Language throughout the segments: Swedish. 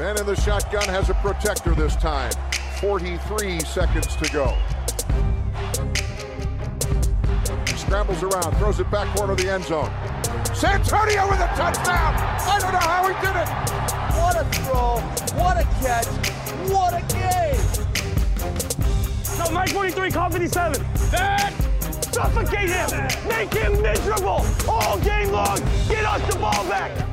Man in the shotgun has a protector this time. 43 seconds to go. He scrambles around, throws it back corner of the end zone. Santonio with a touchdown! I don't know how he did it! What a throw! What a catch! What a game! No, Mike 43, call 57. That suffocate him! Make him miserable all game long! Get us the ball back!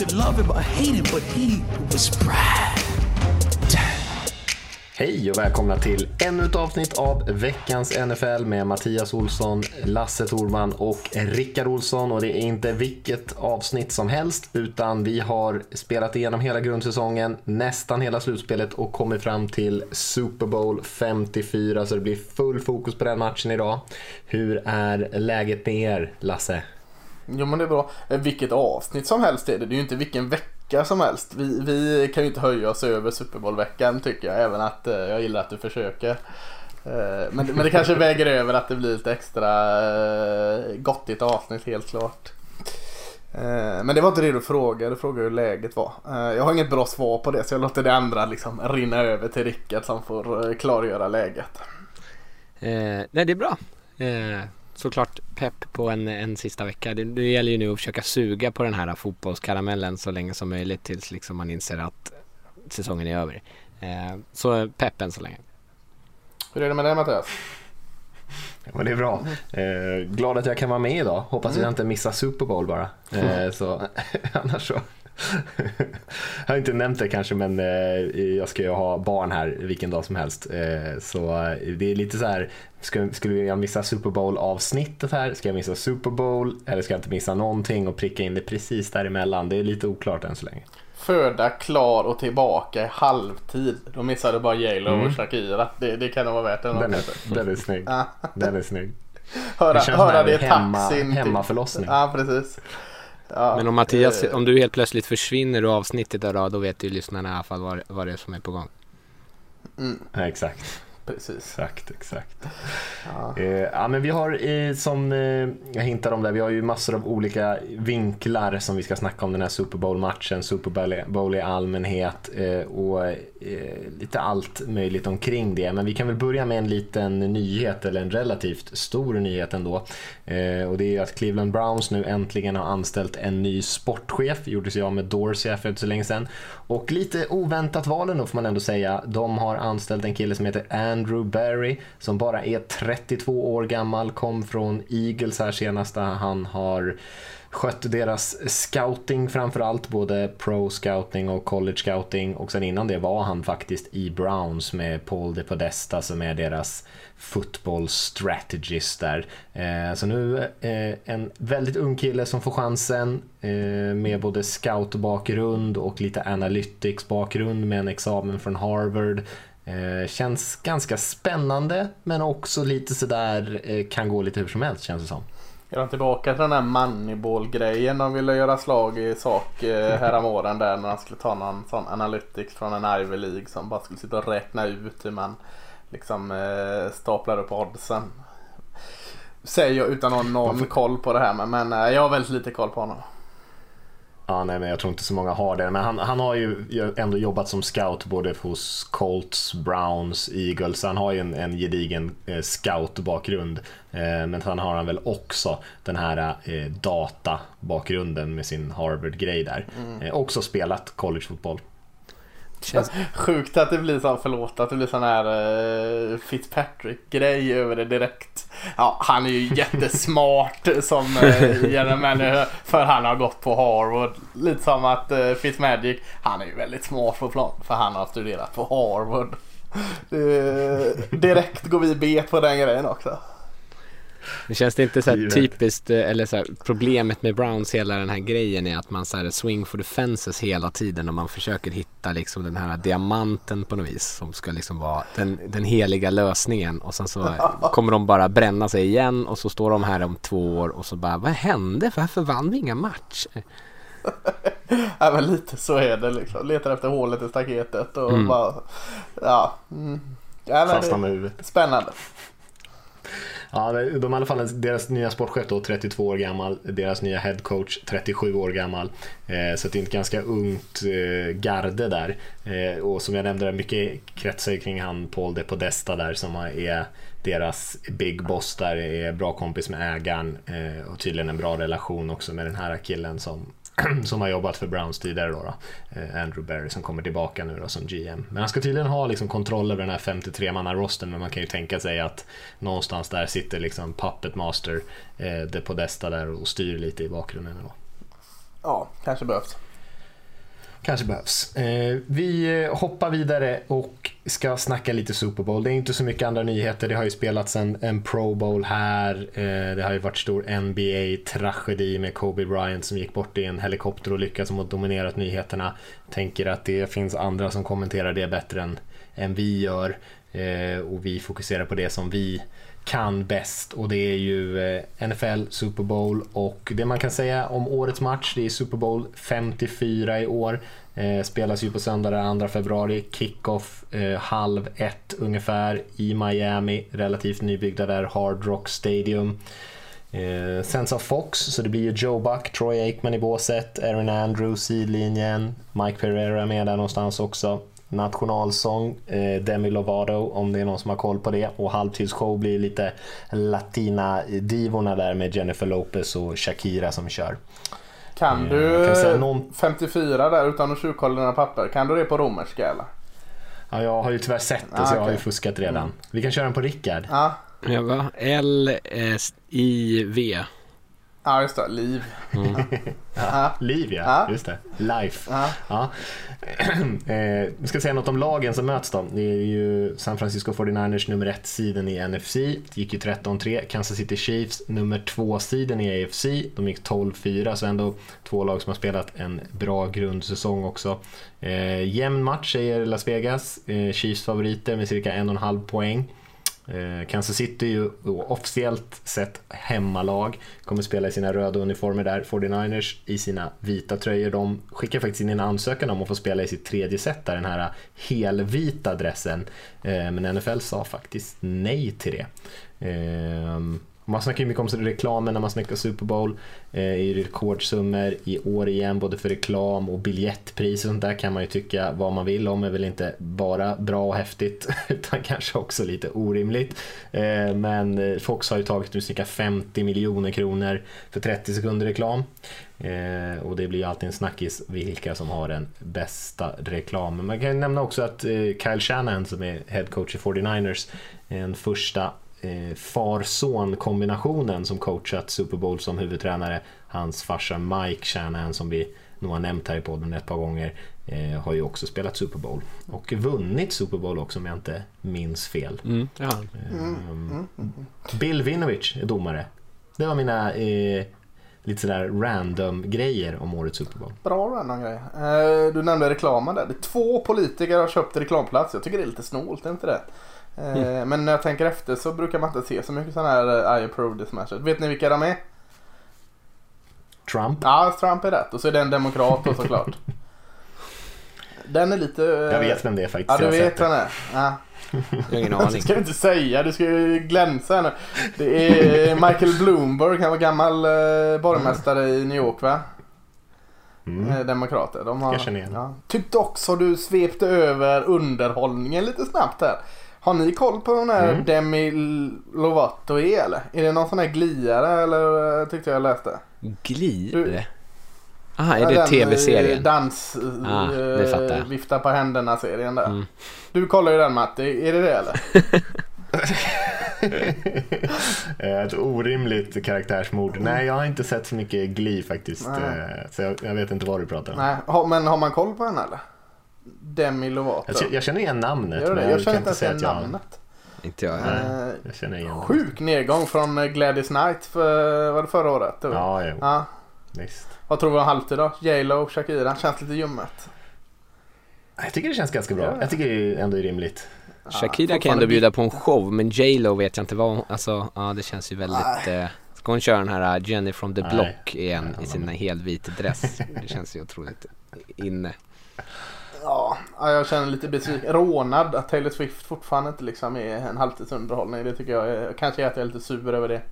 Could love him or hate him, but he was Brad. Hej och välkomna till ännu ett avsnitt av veckans NFL med Mattias Olsson, Lasse Thorman och Rickard Olsson. Och det är inte vilket avsnitt som helst utan vi har spelat igenom hela grundsäsongen, nästan hela slutspelet och kommit fram till Super Bowl 54 så det blir full fokus på den matchen idag. Hur är läget med er, Lasse? Jo men det är bra. Eh, vilket avsnitt som helst är det. Det är ju inte vilken vecka som helst. Vi, vi kan ju inte höja oss över Super Bowl-veckan tycker jag. Även att eh, jag gillar att du försöker. Eh, men, men det kanske väger över att det blir lite extra gottigt avsnitt helt klart. Men det var inte det du frågade. Du frågade hur läget var. Jag har inget bra svar på det så jag låter det andra liksom rinna över till Rickard som får klargöra läget. Eh, nej, det är bra. Eh, såklart pepp på en, en sista vecka. Det, det gäller ju nu att försöka suga på den här fotbollskaramellen så länge som möjligt tills liksom man inser att säsongen är över. Eh, så pepp än så länge. Hur är det med dig Mattias? Ja, men det är bra. Eh, glad att jag kan vara med idag. Hoppas jag inte missar Super Bowl bara. Eh, så, annars så. Jag har inte nämnt det kanske men eh, jag ska ju ha barn här vilken dag som helst. Eh, så eh, det är lite så här, ska, skulle jag missa Super Bowl avsnittet här? Ska jag missa Super Bowl? Eller ska jag inte missa någonting och pricka in det precis däremellan? Det är lite oklart än så länge. Föda, klar och tillbaka i halvtid. Då missade bara J.Lo Mm. och Shakira. Det, det kan nog vara värt det. Den är, den är snygg. Den är snygg. Höra, Det höra det i hemma, taxin. hemmaförlossning. Ja, precis. Ja, Men om Mattias, eh, om du helt plötsligt försvinner ur avsnittet idag då vet ju lyssnarna i alla fall vad, vad det är som är på gång. Ja, exakt. Precis. Exakt, exakt. Ja. Eh, ja, men vi har eh, som eh, jag hintade om där, vi har ju massor av olika vinklar som vi ska snacka om den här Super Bowl-matchen, Super Bowl- i allmänhet eh, och eh, lite allt möjligt omkring det. Men vi kan väl börja med en liten nyhet, eller en relativt stor nyhet ändå. Eh, och det är ju att Cleveland Browns nu äntligen har anställt en ny sportchef, gjorde sig av med Dorsey för inte så länge sedan. Och lite oväntat val ändå får man ändå säga. De har anställt en kille som heter Andrew Barry som bara är 32 år gammal, kom från Eagles här senast där han har skött deras scouting framförallt, både pro scouting och college scouting och sen innan det var han faktiskt i Browns med Paul De Podesta som är deras football strategist där. Eh, så nu eh, en väldigt ung kille som får chansen eh, med både scoutbakgrund och lite analytics bakgrund med en examen från Harvard. Eh, känns ganska spännande men också lite sådär eh, kan gå lite hur som helst känns det som. Är de tillbaka till den här Moneyball-grejen de ville göra slag i sak eh, häromåren där när de skulle ta någon sån analytics från en Ivy League som bara skulle sitta och räkna ut hur man liksom eh, staplar upp oddsen. Säger jag utan att ha någon koll på det här men, men eh, jag har väldigt lite koll på honom. Ja, nej, men jag tror inte så många har det. Men han, han har ju ändå jobbat som scout både hos Colts, Browns, Eagles. Han har ju en, en gedigen eh, scout-bakgrund. Eh, men sen har han väl också den här eh, data-bakgrunden med sin Harvard-grej där. Eh, också spelat collegefotboll. Känns, Sjukt att det blir så, förlåt, att det blir sån här eh, Fitzpatrick-grej över det direkt. Ja, han är ju jättesmart som uh, general manager för han har gått på Harvard. Lite som att uh, Fitzmagic, han är ju väldigt smart på plan för han har studerat på Harvard. Eh, direkt går vi bet på den grejen också. Men känns det inte så här typiskt, eh, eller så här, problemet med Browns hela den här grejen är att man så här swing for the fences hela tiden och man försöker hitta liksom den här diamanten på något vis som ska liksom vara den, den heliga lösningen och sen så kommer de bara bränna sig igen och så står de här om två år och så bara vad hände? Varför vann vi inga matcher? Ja men lite så är det liksom. Letar efter hålet i staketet och Mm. bara, ja. Mm. ja Fastnar det, med huvudet. spännande. Ja, de i alla fall deras nya sportchef då, 32 år gammal, deras nya headcoach 37 år gammal. Eh, så det är ett ganska ungt eh, garde där. Eh, och som jag nämnde, mycket kretsar kring han Paul de Podesta där som är deras big boss där, är bra kompis med ägaren och tydligen en bra relation också med den här killen som som har jobbat för Browns tidigare då, då, eh, Andrew Berry som kommer tillbaka nu då som GM. Men han ska tydligen ha liksom kontroll över den här 53 manna rosten men man kan ju tänka sig att någonstans där sitter liksom Puppet Master, eh, det Podesta där och styr lite i bakgrunden. Då. Ja, kanske behövs. Kanske behövs. Eh, vi eh, hoppar vidare och ska snacka lite Super Bowl. Det är inte så mycket andra nyheter. Det har ju spelats en, en Pro Bowl här. Eh, det har ju varit stor NBA-tragedi med Kobe Bryant som gick bort i en helikopterolycka som har dominerat nyheterna. Tänker att det finns andra som kommenterar det bättre än, än vi gör. Eh, och vi fokuserar på det som vi kan bäst och det är ju eh, NFL, Super Bowl och det man kan säga om årets match, det är Super Bowl 54 i år. Eh, spelas ju på söndag den 2 februari, kickoff eh, halv ett ungefär i Miami, relativt nybyggda där, Hard Rock Stadium. Eh, sänds av Fox, så det blir ju Joe Buck, Troy Aikman i båset, Aaron Andrews sidlinjen, Mike Pereira med där någonstans också nationalsång, eh, Demi Lovato om det är någon som har koll på det och halvtidsshow blir lite latina-divorna där med Jennifer Lopez och Shakira som kör. Kan Eh, du kan säga någon- 54 där utan att tjuvkolla dina papper? Kan du det på romerska eller? Ja, jag har ju tyvärr sett det Ah, så jag har ju fuskat redan. Vi kan köra den på Rickard. Ja, Ja, va? L-I-V. Ja just det. Liv. Ja. Liv ja, Ja. just det. Life. Ja. Ja. eh, vi ska säga något om lagen som möts då. Det är ju San Francisco 49ers nummer ett sidan i NFC. Det gick ju 13-3. Kansas City Chiefs nummer två sidan i AFC. De gick 12-4 så ändå två lag som har spelat en bra grundsäsong också. Eh, jämn match säger Las Vegas. Eh, Chiefs favoriter med cirka en och en halv poäng. Eh, Kansas City är ju officiellt sett hemmalag. Kommer spela i sina röda uniformer där. 49ers i sina vita tröjor. De skickar faktiskt in en ansökan om att få spela i sitt tredje set där, den här helvita dressen. Eh, men NFL sa faktiskt nej till det. Eh, man snackar ju mycket om reklamen när man snackar Super Bowl. Eh, I rekordsummor i år igen, både för reklam och biljettpris och sånt där kan man ju tycka vad man vill om. är väl inte bara bra och häftigt utan kanske också lite orimligt. Eh, men Fox har ju tagit nu cirka 50 miljoner kronor för 30 sekunder reklam. Eh, och det blir ju alltid en snackis vilka som har den bästa reklamen. Man kan ju nämna också att eh, Kyle Shanahan som är head coach i 49ers, en första eh, far-son kombinationen som coachat Super Bowl som huvudtränare. Hans farsa Mike Shanahan som vi nog har nämnt här i podden ett par gånger eh, har ju också spelat Super Bowl och vunnit Super Bowl också om jag inte minns fel. Mm, ja. Ehm, Bill Vinovich är domare. Det var mina eh, lite sådär random grejer om årets Super Bowl. Bra random grej. Eh, du nämnde reklamen där. Det är två politiker har köpt reklamplats. Jag tycker det är lite snålt, är inte det? Eh, Men när jag tänker efter så brukar man inte se så mycket sådana här eh, I approve this match. Vet ni vilka de är? Trump. Ja, Trump är rätt. Och så är det en demokrat då såklart. Den är lite... eh, Jag vet vem det är faktiskt. Ja, du jag vet det. vem det är. Ja. Jag har ingen Det aning. ska du inte säga, du ska ju glänsa nu. Det är Michael Bloomberg, han var gammal borgmästare i New York va? Mm. Demokrater. De har, Jag känner igen. ja. Tyckte också du svepte över underhållningen lite snabbt här. Har ni koll på den här Mm. Demi Lovato är eller? Är det någon sån här gliare eller eh, tyckte jag läste? Glir? Du- Aha, är Ja, det eh, tv-serien? Dans... Ah, eh, vifta på händerna-serien där. Mm. Du kollar ju den Matti, är det det eller? Eh, Ett orimligt karaktärsmord. Nej, jag har inte sett så mycket Glee faktiskt. Nej. Så jag, jag vet inte vad du pratar om. Nej, men har man koll på henne eller? Demi Lovato. Jag, jag känner igen namnet. Gör det? men Jag känner inte ens igen namnet. Inte jag. Nej, Eh, jag känner igen Sjuk nedgång från eh, Gladys Knight för, var det förra året? Det var. Ja, jo. ja. Visst. Vad tror vi om halvtid då? J.Lo och Shakira. Känns lite ljummet. Jag tycker det känns ganska bra. Ja. Jag tycker det ändå är rimligt. Shakira kan ändå bjuda på en show, men J Lo vet jag inte vad hon, alltså, ja det känns ju väldigt, eh, ska hon köra den här uh, Jenny from the Nej. Block igen Nej, i sin helvit dress? Det känns ju otroligt inne. Ja, Ja, jag känner lite besviken. Rånad att Taylor Swift fortfarande inte liksom är en halvtidsunderhållning. Det tycker jag är, kanske är att jag är lite sur över det.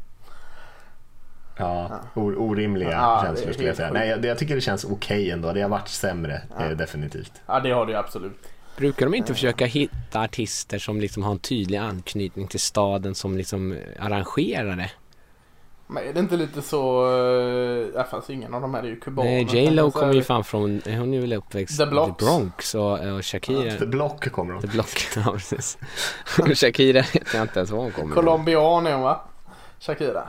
Ja, o- orimliga Ja, känslor skulle jag säga. Nej, jag, jag tycker det känns okej ändå. Det har varit sämre, eh, definitivt. Ja, det har det ju absolut. Brukar de inte försöka hitta artister som liksom har en tydlig anknytning till staden som liksom arrangerar det? Men är det inte lite så... eh, Ja, fast ingen av de här är ju kubaner. Nej, J Lo kommer ju fan från, hon är väl uppväxt i. Bronx och, och Shakira, The Block kommer de. The Block, ja precis. Och Shakira vet jag inte ens var hon kommer. Colombian är hon va? Shakira.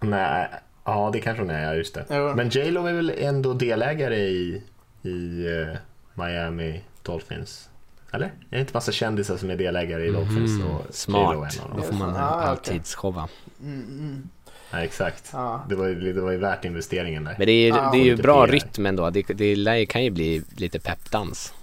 Nej, ja det kanske hon är, ja just det. Jo. Men J Lo är väl ändå delägare i, i eh, Miami Dolphins? Eller? Är det inte massa kändisar som är delägare i Dolphins? Och J Lo är Smart, en av då får man Ah, okej. halvtidsshowa. Ja, exakt. Ja. Det, var, ju- det var ju värt investeringen där. Men det är, Ja. det är ju bra PR. rytm ändå. Det, det kan ju bli lite peppdans.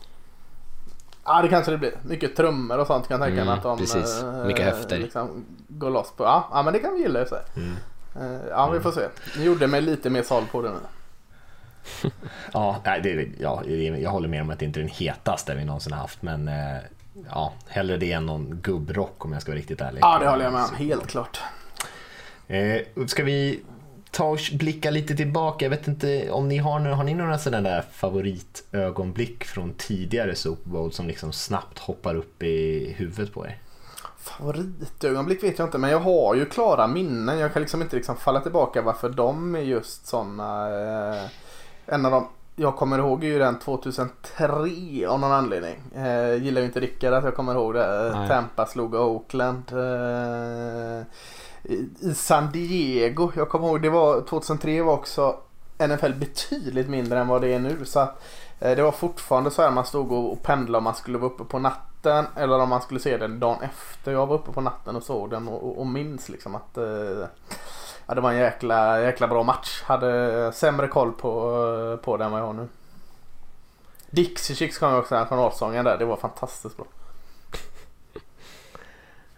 Ja, det kanske det blir. Mycket trummor och sånt kan jag tänka mig Mm, att de... precis. eh, Mycket höfter. Liksom går loss på. Ja, ja, men det kan vi gilla i sig. Mm. Eh, Ja, vi får se. Ni gjorde mig lite mer såld på det nu. Ja, nej, det, ja, jag håller med om att det inte är den hetaste vi någonsin har haft. Men eh, ja, hellre det än någon gubbrock om jag ska vara riktigt ärlig. Ja, det håller jag med om. Helt klart. Eh, ska vi ta och blicka lite tillbaka? Jag vet inte om ni har, har ni några sådana där favoritögonblick från tidigare Super Bowl som liksom snabbt hoppar upp i huvudet på er? Favoritögonblick vet jag inte men jag har ju klara minnen. Jag kan liksom inte liksom falla tillbaka varför de är just sådana. Eh, en av dem jag kommer ihåg är ju den 2003 av någon anledning. Eh, gillar ju inte Rickard att jag kommer ihåg det. Eh, Nej. Tampa slog Oakland. Eh, i, San Diego. Jag kommer ihåg det var 2003 var också NFL betydligt mindre än vad det är nu. Så att, eh, det var fortfarande så här man stod och, och pendlade om man skulle vara uppe på natten eller om man skulle se den dagen efter. Jag var uppe på natten och såg den och, och, och minns liksom att eh, ja, det var en jäkla, jäkla bra match. Hade sämre koll på, eh, på den än vad jag har nu. Dixie Chicks kom ju också, nationalsången där. Det var fantastiskt bra.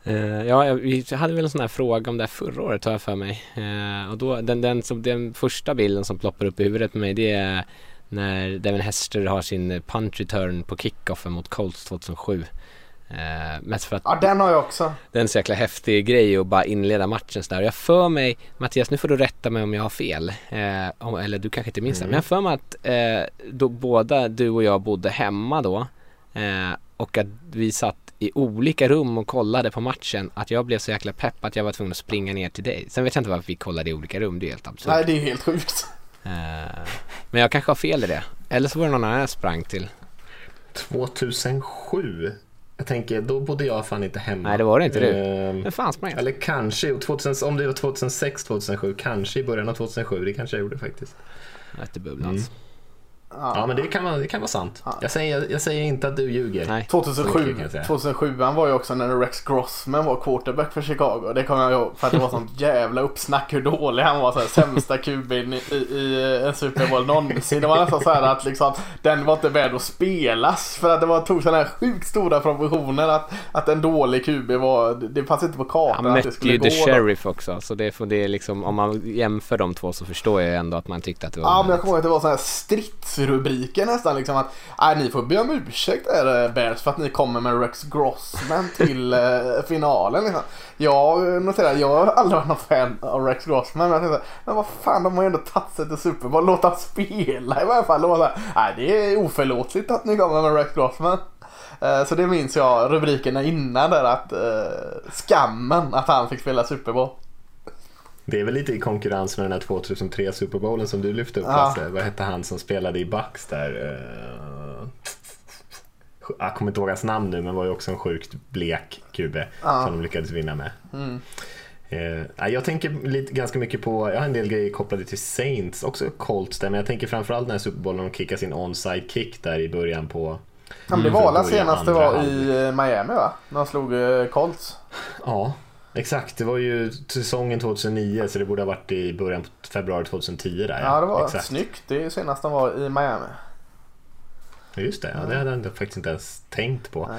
Eh, ja, vi hade väl en sån här fråga om det här förra året har jag för mig. Eh, och då, den, den, som, den första bilden som ploppar upp i huvudet på mig det är när Devin Hester har sin punch return på kickoffen mot Colts 2007. Eh, mest för att Ja, den har jag också. det är en så jäkla häftig grej att bara inleda matchen sådär. Jag för mig, Mattias nu får du rätta mig om jag har fel. Om, eller du kanske inte minns det. Men jag för mig att eh, då båda du och jag bodde hemma då. Och att vi satt i olika rum och kollade på matchen. Att jag blev så jäkla pepp att jag var tvungen att springa ner till dig. Sen vet jag inte varför vi kollade i olika rum. Det är helt absurt. Nej, det är ju helt sjukt. Eh, men jag kanske har fel i det. Eller så var det någon annan jag sprang till. 2007? Jag tänker, då bodde jag fan inte hemma. Nej, det var det inte du. Men fan sprang jag? eller kanske, 2000, om det var 2006, 2007, kanske i början av 2007. Det kanske jag gjorde faktiskt. Efter Bubblans. Ja, men det kan vara, det kan vara sant. Jag, säger, jag säger inte att du ljuger. Nej. Så mycket 2007, kan jag säga. 2007 var ju också när Rex Grossman var quarterback för Chicago. Det kommer jag ihåg för att det var sånt jävla uppsnack hur dålig han var. Så här, sämsta QB'n i, i, i en Super Bowl någonsin. Det var nästan så här att liksom, den var inte värd att spelas. För att det var, tog sådana här sjukt stora proportioner att, att en dålig QB var, det fanns inte på kartan Han att det mötte skulle ju gå. The då. Sheriff också så det, det är liksom, om man jämför de två så förstår jag ändå att man tyckte att det var Ja men jag kommer ihåg att det var sådana här stridsrubriker nästan liksom att Nej ni får be om ursäkt där eh, Bears för att ni kommer med Rex Grossman till eh, finalen liksom. Jag eh, noterar, jag har aldrig varit någon fan av Rex Grossman men jag tänkte, men vad fan de har ju ändå tagit sig till Super Bowl, låt han spela i varje fall. Låt han, Nej det är oförlåtligt att ni kommer med Rex Grossman. Så det minns jag rubrikerna innan där att eh, skammen att han fick spela Super Bowl. Det är väl lite i konkurrens med den här 2003 Super Bowlen som du lyfte upp Ja. Lasse. Vad hette han som spelade i Bucks där? Eh, Jag kommer inte ihåg hans namn nu men var ju också en sjukt blek QB Ja. som de lyckades vinna med. Mm. Eh, jag tänker lite, ganska mycket på, jag har en del grejer kopplade till Saints, också Colts där, men jag tänker framförallt den här Super Bowlen de kickar sin onside kick där i början på Ja, det Mm, var börja senast det var i eh, Miami va? När de slog Colts. Ja, exakt. Det var ju säsongen 2009 så det borde ha varit i början på februari 2010 där. Ja, det var exakt. snyggt. Det är senast de var i Miami. Just det, ja, det hade jag faktiskt inte ens tänkt på.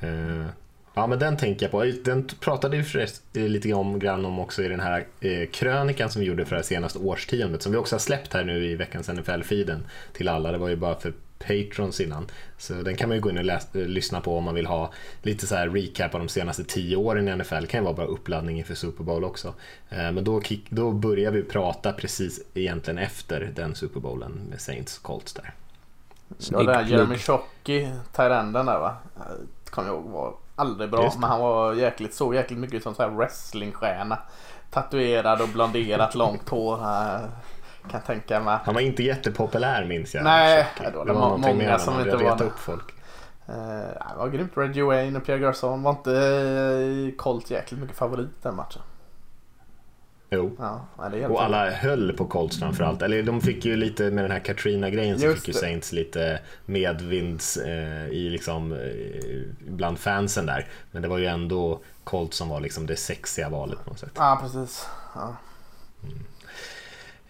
Eh, ja, men den tänker jag på. Den pratade vi lite om, grann om också i den här eh, krönikan som vi gjorde för det senaste årtiondet som vi också har släppt här nu i veckans NFL-feeden till alla. Det var ju bara för patrons innan. Så den kan man ju gå in och läsa, lyssna på om man vill ha lite så här recap av de senaste tio åren i NFL. Det kan ju vara bra uppladdning inför Super Bowl också. Eh, men då, kick, då börjar vi prata precis egentligen efter den Super Bowlen med Saints Colts där. Ja, det här Jeremy Shockey, Tyrenden där va. Kommer jag ihåg var aldrig bra. Men han var jäkligt, såg jäkligt mycket ut som så här wrestlingstjärna. Tatuerad och blonderat långt hår. eh, Kan tänka mig. Han var inte jättepopulär minns jag. Nej, det var det var många som inte var upp folk. Uh, det var grymt. Reggie Wayne och Pierre Garçon var inte uh, Colt jäkligt mycket favorit den matchen. Jo. Ja, Och alla höll på Colts framförallt. Eller de fick ju lite med den här Katrina-grejen så fick ju. Saints lite medvinds eh, i liksom, eh, bland fansen där. Men det var ju ändå Colts som var liksom det sexiga valet på något sätt. Ja, precis. Ja.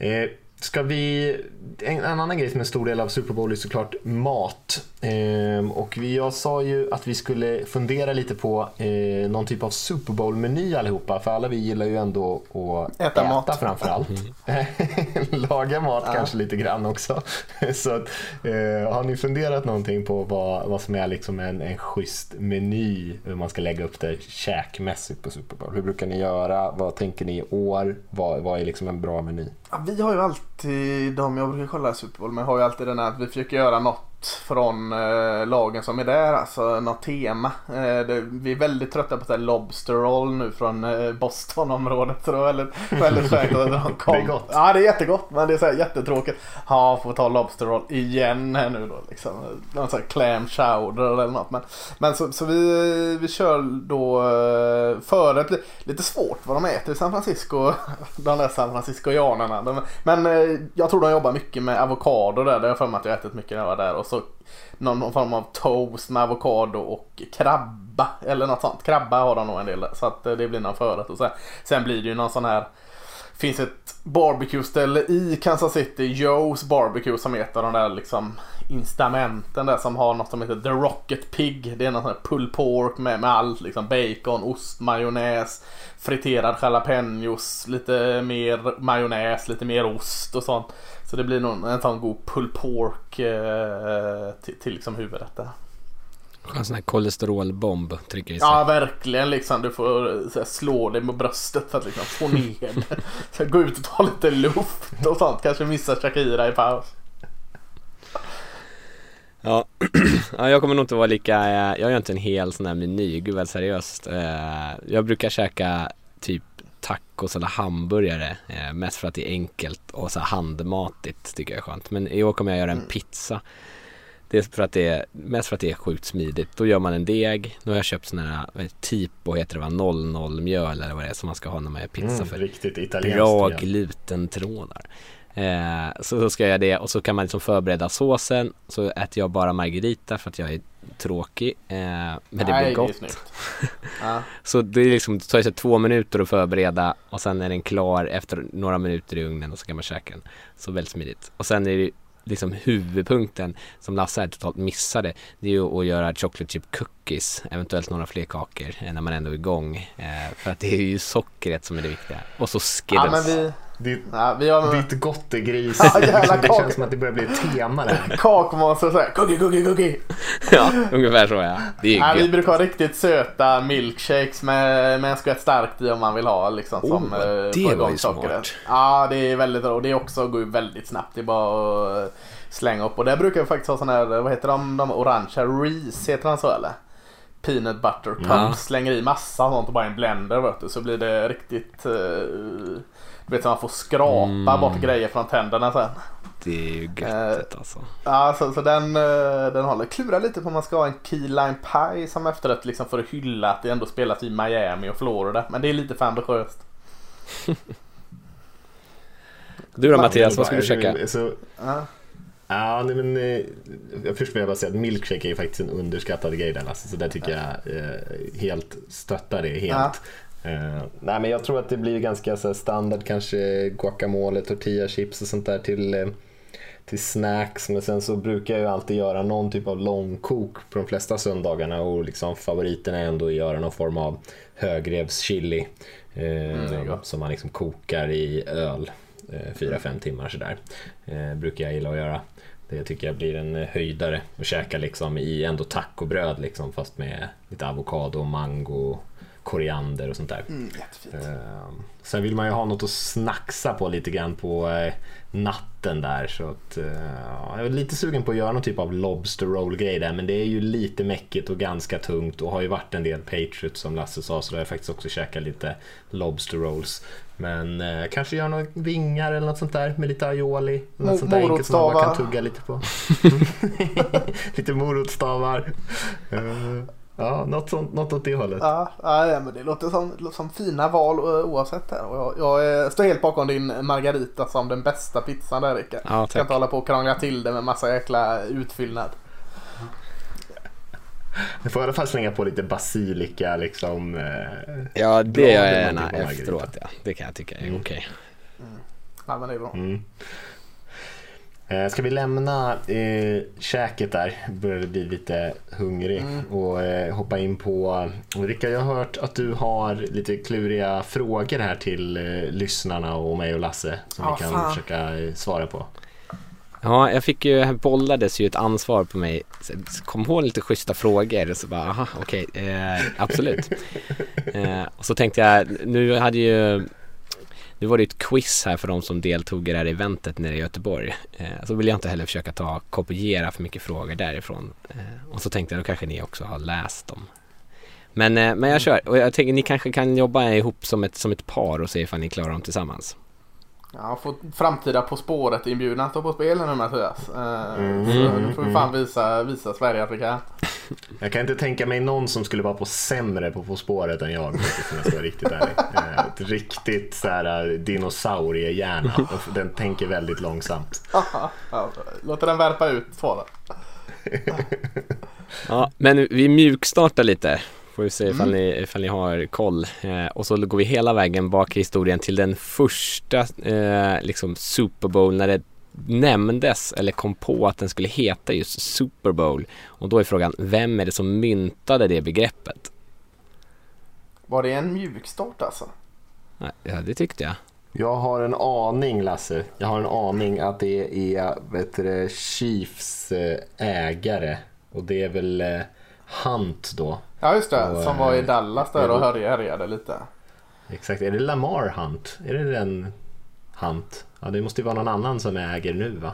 Eh, ska vi... En, en annan grej som är en stor del av Super Bowl är såklart mat. Eh, och vi, jag sa ju att vi skulle fundera lite på eh, någon typ av Super Bowl-meny allihopa. För alla vi gillar ju ändå att Äta äta, mat. framförallt. Laga mat kanske lite grann också. Så att, eh, har ni funderat någonting på vad, vad som är liksom en, en schysst meny? Hur man ska lägga upp det käkmässigt på Super Bowl? Hur brukar ni göra? Vad tänker ni i år? Vad, vad är liksom en bra meny? Vi har ju alltid, de jag brukar kolla Super Bowl med har ju alltid den här att vi försöker göra något från eh, lagen som är där, alltså något tema. Eh, det, vi är väldigt trötta på så här Lobster Roll nu från eh, Boston-området så det var väldigt, väldigt skönt att de kom. Det är gott. Ja det är jättegott men det är så här jättetråkigt. Ja, får ta Lobster Roll igen här nu då liksom. Någon sån här clam chowder eller något. Men, men så, så vi, vi kör då eh, förrätt. Li- Lite svårt vad de äter i San Francisco. De där San Franciscoianerna. De, men eh, jag tror de jobbar mycket med avokado där. Det har jag för mig att jag ätit mycket när jag var där. Och alltså någon, form av toast med avokado och krabba. Eller något sånt. Krabba har de nog en del där. Så att eh, det blir någon förrätt. Och sen, sen blir det ju någon sån här finns ett barbecue-ställe i Kansas City, Joe's Barbecue, som heter de där liksom instamenten där som har något som heter The Rocket Pig. Det är någon sån här pulled pork med, med allt liksom bacon, ost, majonnäs, friterad jalapenos, lite mer majonnäs, lite mer ost och sånt. Så det blir nog en sån god pulled pork eh, till, till liksom huvudrätt där. En sån här kolesterolbomb trycker i sig. Ja, verkligen liksom. Du får här, slå dig med bröstet för att liksom få ner det. Så gå ut och ta lite luft och sånt. Kanske missa Shakira i paus. Ja. ja, jag kommer nog inte vara lika, eh, jag gör inte en hel sån här meny, gud vad seriöst. Eh, Jag brukar käka typ tacos eller hamburgare, eh, mest för att det är enkelt och så här handmatigt tycker jag är skönt. Men i år kommer jag göra en pizza. Det är för att det är, mest för att det är sjukt smidigt. Då gör man en deg, nu har jag köpt sån här, vad heter det, Tipo heter det va, 00 mjöl eller vad det är som man ska ha när man gör pizza Mm, för riktigt italienskt. bra ja. glutentrådar. Eh, så då ska jag göra det och så kan man liksom förbereda såsen. Så äter jag bara margarita för att jag är tråkig. Eh, men det Nej, blir Det är gott. snyggt. Ja. så det, är liksom, det tar ju sig två minuter att förbereda och sen är den klar efter några minuter i ugnen och så kan man käka den. Så väldigt smidigt. Och sen är det liksom huvudpunkten som Lasse här totalt missade. Det är ju att göra chocolate chip cookies, eventuellt några fler kakor eh, när man ändå är igång. Eh, för att det är ju sockret som är det viktiga. Och så ja, Skittles. vi... Ditt, Ja, vi har ditt gottegris. Ja, jävla det kak- känns som att det börjar bli ett tema där. kakmonster och sådär. Cookie, cookie, cookie. Ja, ungefär så ja. Det är Ja, vi brukar ha riktigt söta milkshakes med, med en skvätt starkt i om man vill ha liksom som Oh, eh, det var ju smart. Ja, det är väldigt bra och det är också går väldigt snabbt. Det är bara att slänga upp och där brukar vi faktiskt ha sådana här, vad heter de, de orangea Reese heter han så eller? Peanut butter cups, Ja. slänger i massa sånt och bara i en blender vet du, så blir det riktigt eh, du vet så man får skrapa Mm. bort grejer från tänderna sen. Det är ju göttigt alltså. Ja, så, så den, eh, den håller. Klura lite på om man ska ha en key lime pie som efterrätt liksom för att hylla att det ändå spelas i Miami och Florida. Men det är lite för ambitiöst. Du då Mattias, vad ska du käka? Så, Ja. ja, nej, men, eh, jag först vill jag bara säga att milkshake är ju faktiskt en underskattad grej där Lasse, så där tycker jag eh, helt stöttar det helt. Eh, nej men jag tror att det blir ganska så standard kanske guacamole, tortilla chips och sånt där till, eh, till snacks. Men sen så brukar jag ju alltid göra någon typ av långkok på de flesta söndagarna och liksom favoriten är ändå att göra någon form av högrevschili. Eh, som man liksom kokar i öl. 4-5 timmar sådär. Eh, brukar jag gilla att göra. Det tycker jag blir en höjdare att käka liksom i ändå tacobröd liksom fast med lite avokado, mango, koriander och sånt där. Mm, jättefint. Eh, Sen vill man ju ha något att snacksa på lite grann på eh, natten där. Så att, eh, ja, jag är lite sugen på att göra någon typ av Lobster roll-grej där men det är ju lite mäckigt och ganska tungt och har ju varit en del Patriots som Lasse sa så då har jag faktiskt också käkat lite Lobster rolls. Men eh, kanske göra några vingar eller något sånt där med lite aioli. Något sånt där enkelt som man bara kan tugga lite på. lite morotsstavar. Ja, något, sånt, något åt det hållet. Ja, ja, men det låter som, låter som fina val eh, oavsett här. Och jag, jag eh, står helt bakom din Margarita som den bästa pizzan där Rickard. Ja, Ska inte hålla på och krångla till det med massa jäkla utfyllnad. Jag får i alla fall slänga på lite basilika liksom. Eh, Ja, det gör jag gärna efteråt. Ja. Det kan jag tycka är okej. Ja, men det är bra. Mm. Eh, Ska vi lämna eh, käket där, börjar bli lite hungrig och eh, hoppa in på... Rickard, jag har hört att du har lite kluriga frågor här till eh, lyssnarna och mig och Lasse som Ja, vi kan fan. försöka eh, svara på. Ja, jag fick ju, här bollades ju ett ansvar på mig. Så Kom ihåg lite schyssta frågor och så bara, aha, okej, eh, absolut. eh, och så tänkte jag, nu hade ju, nu var det ju ett quiz här för de som deltog i det här eventet nere i Göteborg. Eh, så vill jag inte heller försöka ta, kopiera för mycket frågor därifrån. Eh, och så tänkte jag, då kanske ni också har läst dem. Men, eh, men jag kör, och jag tänker ni kanske kan jobba ihop som ett, som ett par och se ifall ni klarar dem tillsammans. Ja, få framtida På spåret inbjudan står på spel nu Mattias. Eh, Mm. Så nu får vi fan visa, visa Sverige att vi kan. Jag kan inte tänka mig någon som skulle vara på sämre på På spåret än jag, om jag ska vara riktigt ärlig. Eh, Ett riktigt så här, eh, dinosauriehjärna. Den tänker väldigt långsamt. Ja, låter den värpa ut svaren. Ja, men vi mjukstartar lite. Får vi se ifall, ni, ifall ni har koll. Eh, och så går vi hela vägen bak i historien till den första eh, liksom Super Bowl när det nämndes eller kom på att den skulle heta just Super Bowl. Och då är frågan, vem är det som myntade det begreppet? Var det en mjukstart alltså? Nej, Ja, det tyckte jag. Jag har en aning Lasse. Jag har en aning att det är vet du, Chiefs eh, ägare. Och det är väl eh, Hunt då. Ja just det, Och, som var i eh, Dallas där och härjade lite. Exakt. Är det Lamar Hunt? Är det den Hunt? Ja, det måste ju vara någon annan som äger nu va?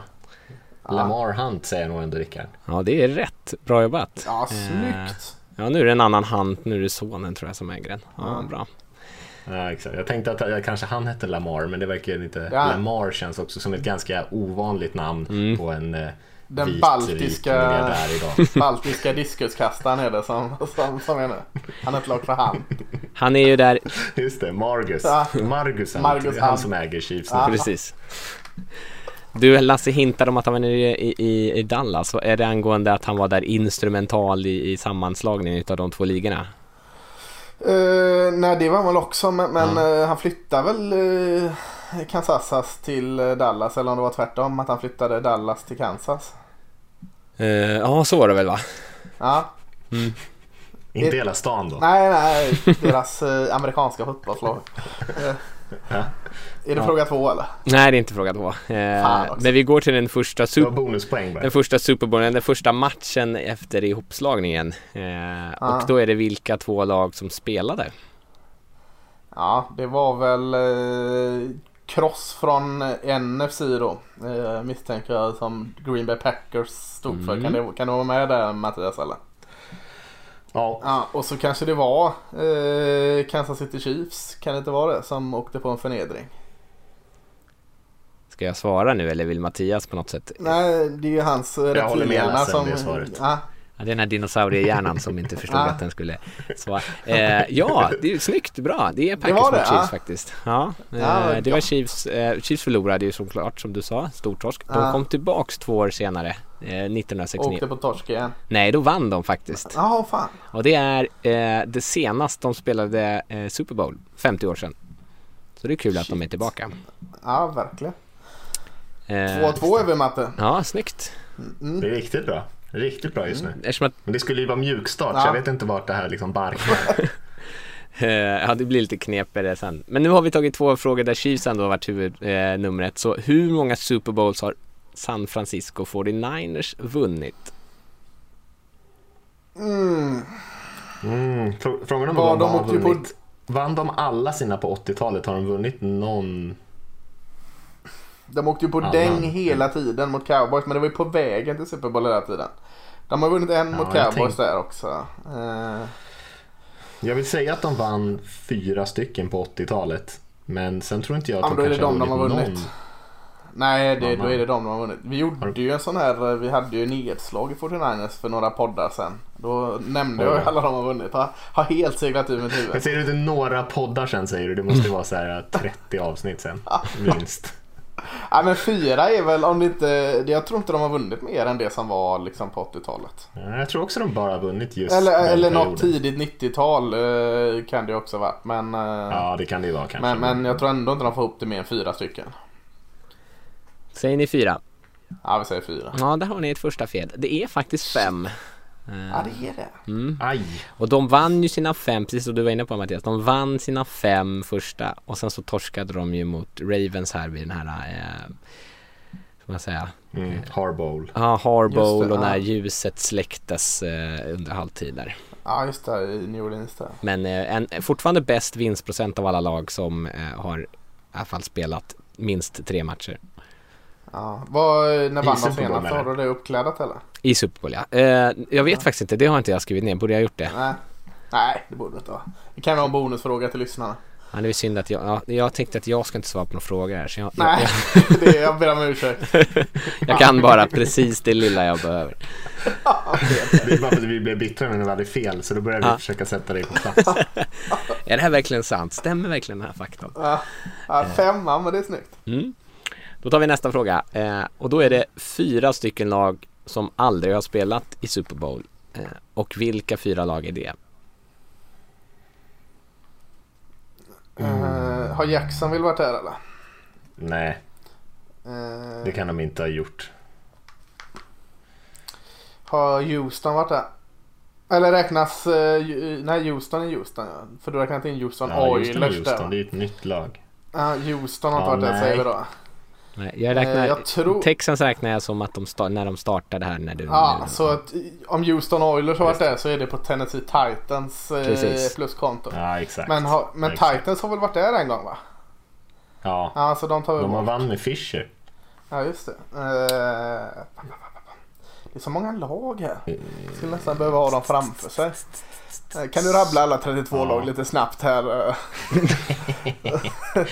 Lamar Hunt säger jag nog ändå Rickard. Ja, det är rätt. Bra jobbat. Ja, Eh, snyggt. Ja, nu är det en annan hand. Nu är det sonen tror jag som äger den. Ja, bra. Ja, exakt. Jag tänkte att eh, kanske han hette Lamar, men det verkar inte... Ja. Lamar känns också som ett ganska ovanligt namn på en eh, Den vit, baltiska-. Baltiska diskuskastaren är det som, som, som är nu. Han är ett lag för hand. Han är ju där Just det, Margus. Ja. Margus. Margus han Hunt. som äger Chiefs. Ja. Precis. Du Lasse hintade om att han var nere i, i, i Dallas. Så är det angående att han var där instrumental i, i sammanslagningen av de två ligorna? Uh, nej det var han väl också men, men eh, han flyttade väl uh, Kansas till eh, Dallas eller om det var tvärtom att han flyttade Dallas till Kansas. Eh, Ja, så var det väl va? Ja, Inte hela stan då. nej nej deras eh, amerikanska fotbollslag. Eh, Ja. är det fråga två eller? Nej, det är inte fråga två. Eh, men vi går till den första, Det var sup- bonuspoäng bara. den första Super Bowlen, den första matchen efter ihopslagningen. Eh, Ja. Och då är det vilka två lag som spelade? Ja det var väl eh, cross från NFC då. Eh, misstänker jag som Green Bay Packers stod för. Kan, det, kan du vara med där Mattias eller? Ja, Ja, och så kanske det var eh, Kansas City Chiefs, kan det inte vara det, som åkte på en förnedring? Ska jag svara nu eller vill Mattias på något sätt? Nej, det är ju hans eh, håller med reptilhjärna Lasse om som... det svaret. Ja, Ja, det är den här dinosauriehjärnan som inte förstod Ja. att den skulle svara. Eh, ja, det är snyggt, bra. Det är Packers mot Chiefs ja. faktiskt. Ja, eh, Ja, det var ja. Chiefs. Eh, Chiefs förlorade ju såklart som du sa, stortorsk. De Ja. kom tillbaks två år senare, eh, 1969. åkte på torsk igen. Nej, då vann de faktiskt. Ja, fan. Och det är eh, det senaste de spelade eh, Super Bowl, 50 år sedan. Så det är kul att de är tillbaka. Ja, verkligen. Eh, 2-2 är vi Matte. Ja, snyggt. det är riktigt bra. Riktigt bra just nu. Att Men det skulle ju vara mjukstart, Ja. så jag vet inte vart det här liksom barkar. Eh, ja, det blir lite knepigare sen. Men nu har vi tagit två frågor där Chiefs ändå har varit huvudnumret. så hur många Super Bowls har San Francisco 49ers vunnit? Mm, frå- Frågan om Ja, de har ju på- vunnit. Vann de alla sina på 80-talet? Har de vunnit någon? De åkte ju på Ja, däng men- hela tiden mot cowboys men det var ju på vägen till Super Bowl hela tiden. De har vunnit en Ja, mot jag cowboys tänkte- där också. Eh, Jag vill säga att de vann fyra stycken på 80-talet. Men sen tror inte jag att Ja, men då är det kanske de de har vunnit. någon. nej, det, Ja, då är det de de har vunnit. Vi gjorde ju en sån här, eh, vi hade ju nedslag i 49ers för några poddar sen. Då nämnde jag ju Oj. alla de har vunnit. Har, har helt seglat ur mitt Jag huvud. säger det några poddar sen säger du. Det måste vara så här 30 avsnitt sen. Minst. Nej men fyra är väl om det inte, jag tror inte de har vunnit mer än det som var liksom på 80-talet. Ja, Jag tror också de bara har vunnit just Eller, den eller något tidigt 90-tal eh, kan det också varit. Men, eh, Ja, det kan det ju vara kanske. men, men jag tror ändå inte de får ihop det mer än fyra stycken. Säger ni fyra? Ja vi säger fyra. Ja, där har ni ett första fel. Det är faktiskt fem. Ja det är det. Aj! Och de vann ju sina fem, precis som du var inne på Mattias, de vann sina fem första och sen så torskade de ju mot Ravens här vid den här, eh, ska man säga, Mm, Harbowl. ja, Harbowl och när ja. ljuset släcktes eh, under halvtid där. Ja just det, i New Orleans där. Men eh, en, fortfarande bäst vinstprocent av alla lag som eh, har i alla fall spelat minst tre matcher. Ja. Vad, när vann de senast? Har du? du det uppklädat eller? I Super Bowl ja. Eh, jag vet faktiskt inte, det har inte jag skrivit ner. Borde jag ha gjort det? Nej. Nej det borde det inte vara. Det kan vara en bonusfråga till lyssnarna. Ja, det är synd att jag, ja, jag tänkte att jag ska inte svara på några frågor här. Så jag, Nej, jag, det, jag ber om ursäkt. jag kan bara precis det lilla jag behöver. Det är bara för att vi blev bittra när vi hade fel så då började vi Ja. försöka sätta dig på plats. Är det här verkligen sant? Stämmer verkligen den här faktan? Ja, ja, femma men det är snyggt. Mm. Då tar vi nästa fråga. Eh, och då är det fyra stycken lag som aldrig har spelat i Super Bowl. Eh, och vilka fyra lag är det? Eh, har Jacksonville varit där eller? Nej, Eh, det kan de inte ha gjort. Har Houston varit där? Eller räknas... eh, nej, Houston är Houston ja. För du räknar inte in Houston Ja, Oilers Houston, är Houston, det är ett nytt lag. Ja, Houston har inte Ja, varit där nej. säger vi då. Nej, jag räknar, Eh, jag tror- Texans räknar jag som att de sta- när de startade här när du... Ja, nu- så att om Houston Oilers har varit där så är det på Tennessee Titans eh, Precis. pluskonto. Ja, exakt. Men, har, men Exakt. Titans har väl varit där en gång va? Ja, Ja, så de tar de har med Fischer. Ja, just det. Eh, det är så många lag här. Jag skulle nästan behöva ha dem framför sig. Eh, Kan du rabbla alla 32 Ja. lag lite snabbt här? eh? Eh,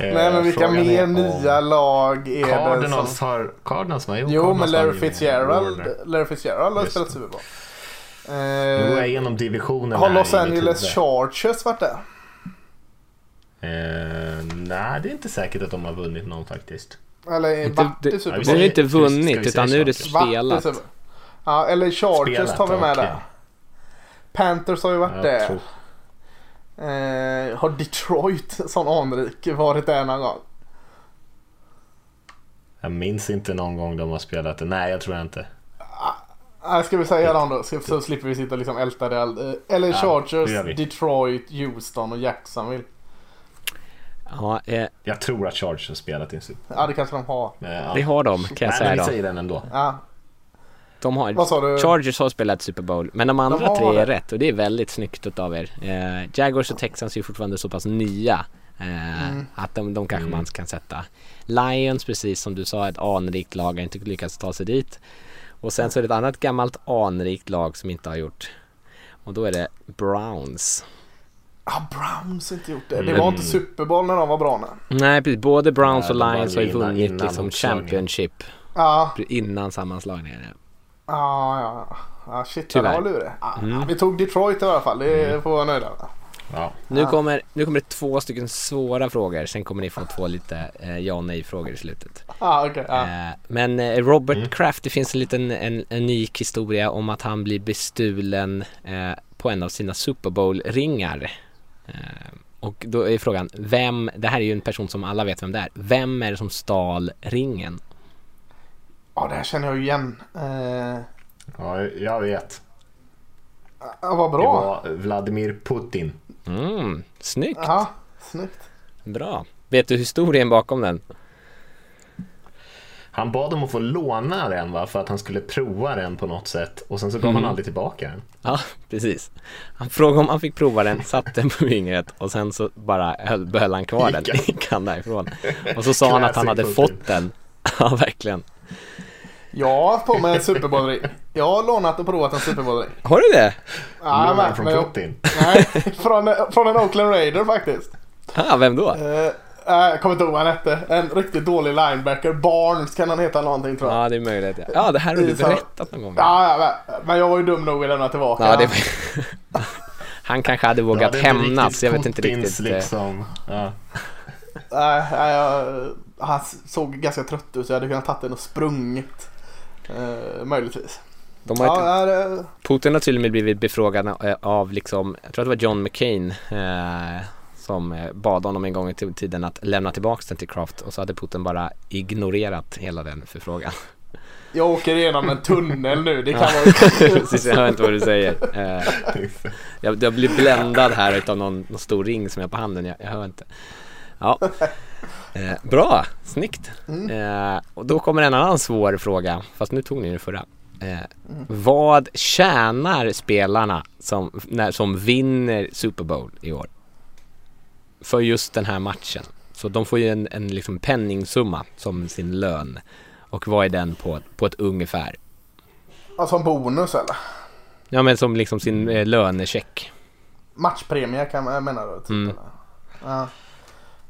Nej men vilka mer om nya lag är det Cardinals som... har... Cardinals ju Jo Cardinals men Larry Fitzgerald. Larry Fitzgerald har spelat det. Super Bowl. Nu går jag Eh, igenom divisionen har Los Angeles. Chargers varit där? Eh, nej, det är inte säkert att de har vunnit någon faktiskt. Eller Inte- vart i det- Super Ja, vi Nu är Bowl? det inte vunnit utan nu är det? Vart spelat. Super- Ja, eller Chargers Spelat, tar vi med okej. där. Panthers har ju varit tror- Eh, har Detroit, sån anrik, varit där någon gång? Jag minns inte någon gång de har spelat det. Nej, jag tror jag inte. Ah, ska vi säga dem då? Så, så slipper vi sitta och liksom älta det. eh, Eller Ja, Chargers, det vi. Detroit, Houston och Jacksonville. Ja, eh, Jag tror att Chargers har spelat i en Super Ja, det kanske de har. Men, ja. det har de kan jag Nej, säga men vi säger den ändå. Ja, De har, vad sa du? Chargers har spelat Super Bowl, men de andra har tre är det. rätt och det är väldigt snyggt utav er. Eh, Jaguars och Texans är ju fortfarande så pass nya eh, Mm. att de, de kanske Mm. man kan sätta. Lions, precis som du sa, ett anrikt lag har inte lyckats ta sig dit. Och sen så är det ett annat gammalt anrikt lag som inte har gjort. Och då är det Browns. Ah, Browns har inte gjort det. Det Mm. var inte Super Bowl när de var bra nu. Nej precis, både Browns Nej, och Lions har ju vunnit innan liksom. Championship Ja, innan sammanslagningen. ja, ja. ja shit, Tyvärr. det var lurig. Ah, Mm. Vi tog Detroit i alla fall, det får vi vara nöjda med. Ja. Nu, kommer, nu kommer det två stycken svåra frågor, sen kommer ni få två lite eh, ja och nej frågor i slutet. Ah, okej. ja. Eh, men eh, Robert Mm. Kraft, det finns en liten en, en unik historia om att han blir bestulen eh, på en av sina Super Bowl-ringar. Eh, och då är frågan, vem, det här är ju en person som alla vet vem det är, vem är det som stal ringen? Ja, det här känner jag ju igen. Eh, ja, jag vet. ja, vad Det bra. var Vladimir Putin. Mm, snyggt, Ja, snyggt. bra. Vet du historien bakom den? Han bad om att få låna den va, för att han skulle prova den på något sätt och sen så gav Mm. han aldrig tillbaka den. Ja, precis. Han frågade om han fick prova den, satte den på fingret och sen så bara höll, behöll han kvar den. Gick han? Därifrån. Och så sa han att han hade fått den. Ja, verkligen. Jag har på mig en Super Bowl-ring. Jag har lånat och provat en Super Bowl-ring. Har du det? Ja, men, från Putin. nej, från, från en Oakland Raider faktiskt. Ah, vem då? Eh, jag kommer inte ihåg vad han hette. En riktigt dålig linebacker. Barnes kan han heta någonting tror jag. Ja, det är möjligt. Ja, ja det här har du berättat någon gång. Ja, ja, men, men jag var ju dum nog att lämna tillbaka. Ja, det Han kanske hade Ja, vågat inte hämnas, jag vet inte riktigt. eh, Liksom. Ja. Nej, nej, jag, han såg ganska trött ut så jag hade kunnat tagit den och sprungit. Eh, möjligtvis. De har Ja, det, Putin har tydligen blivit befrågad eh, av liksom, jag tror att det var John McCain eh, som eh, bad honom en gång i tiden att lämna tillbaka den till Kraft och så hade Putin bara ignorerat hela den förfrågan. jag åker igenom en tunnel nu. Det kan vara Precis, jag hör inte vad du säger. Eh, jag, jag blir bländad här utav någon, någon stor ring som jag har på handen, jag, jag hör inte. Ja. Eh, bra, snyggt. Eh, och då kommer en annan svår fråga, fast nu tog ni den förra. Eh, Vad tjänar spelarna som, när, som vinner Super Bowl i år? För just den här matchen. Så de får ju en, en liksom penningsumma som sin lön. Och vad är den på, på ett ungefär? alltså en bonus eller? Ja men som liksom sin eh, lönecheck. Matchpremie kan man mena då. Typ, Mm. Ja.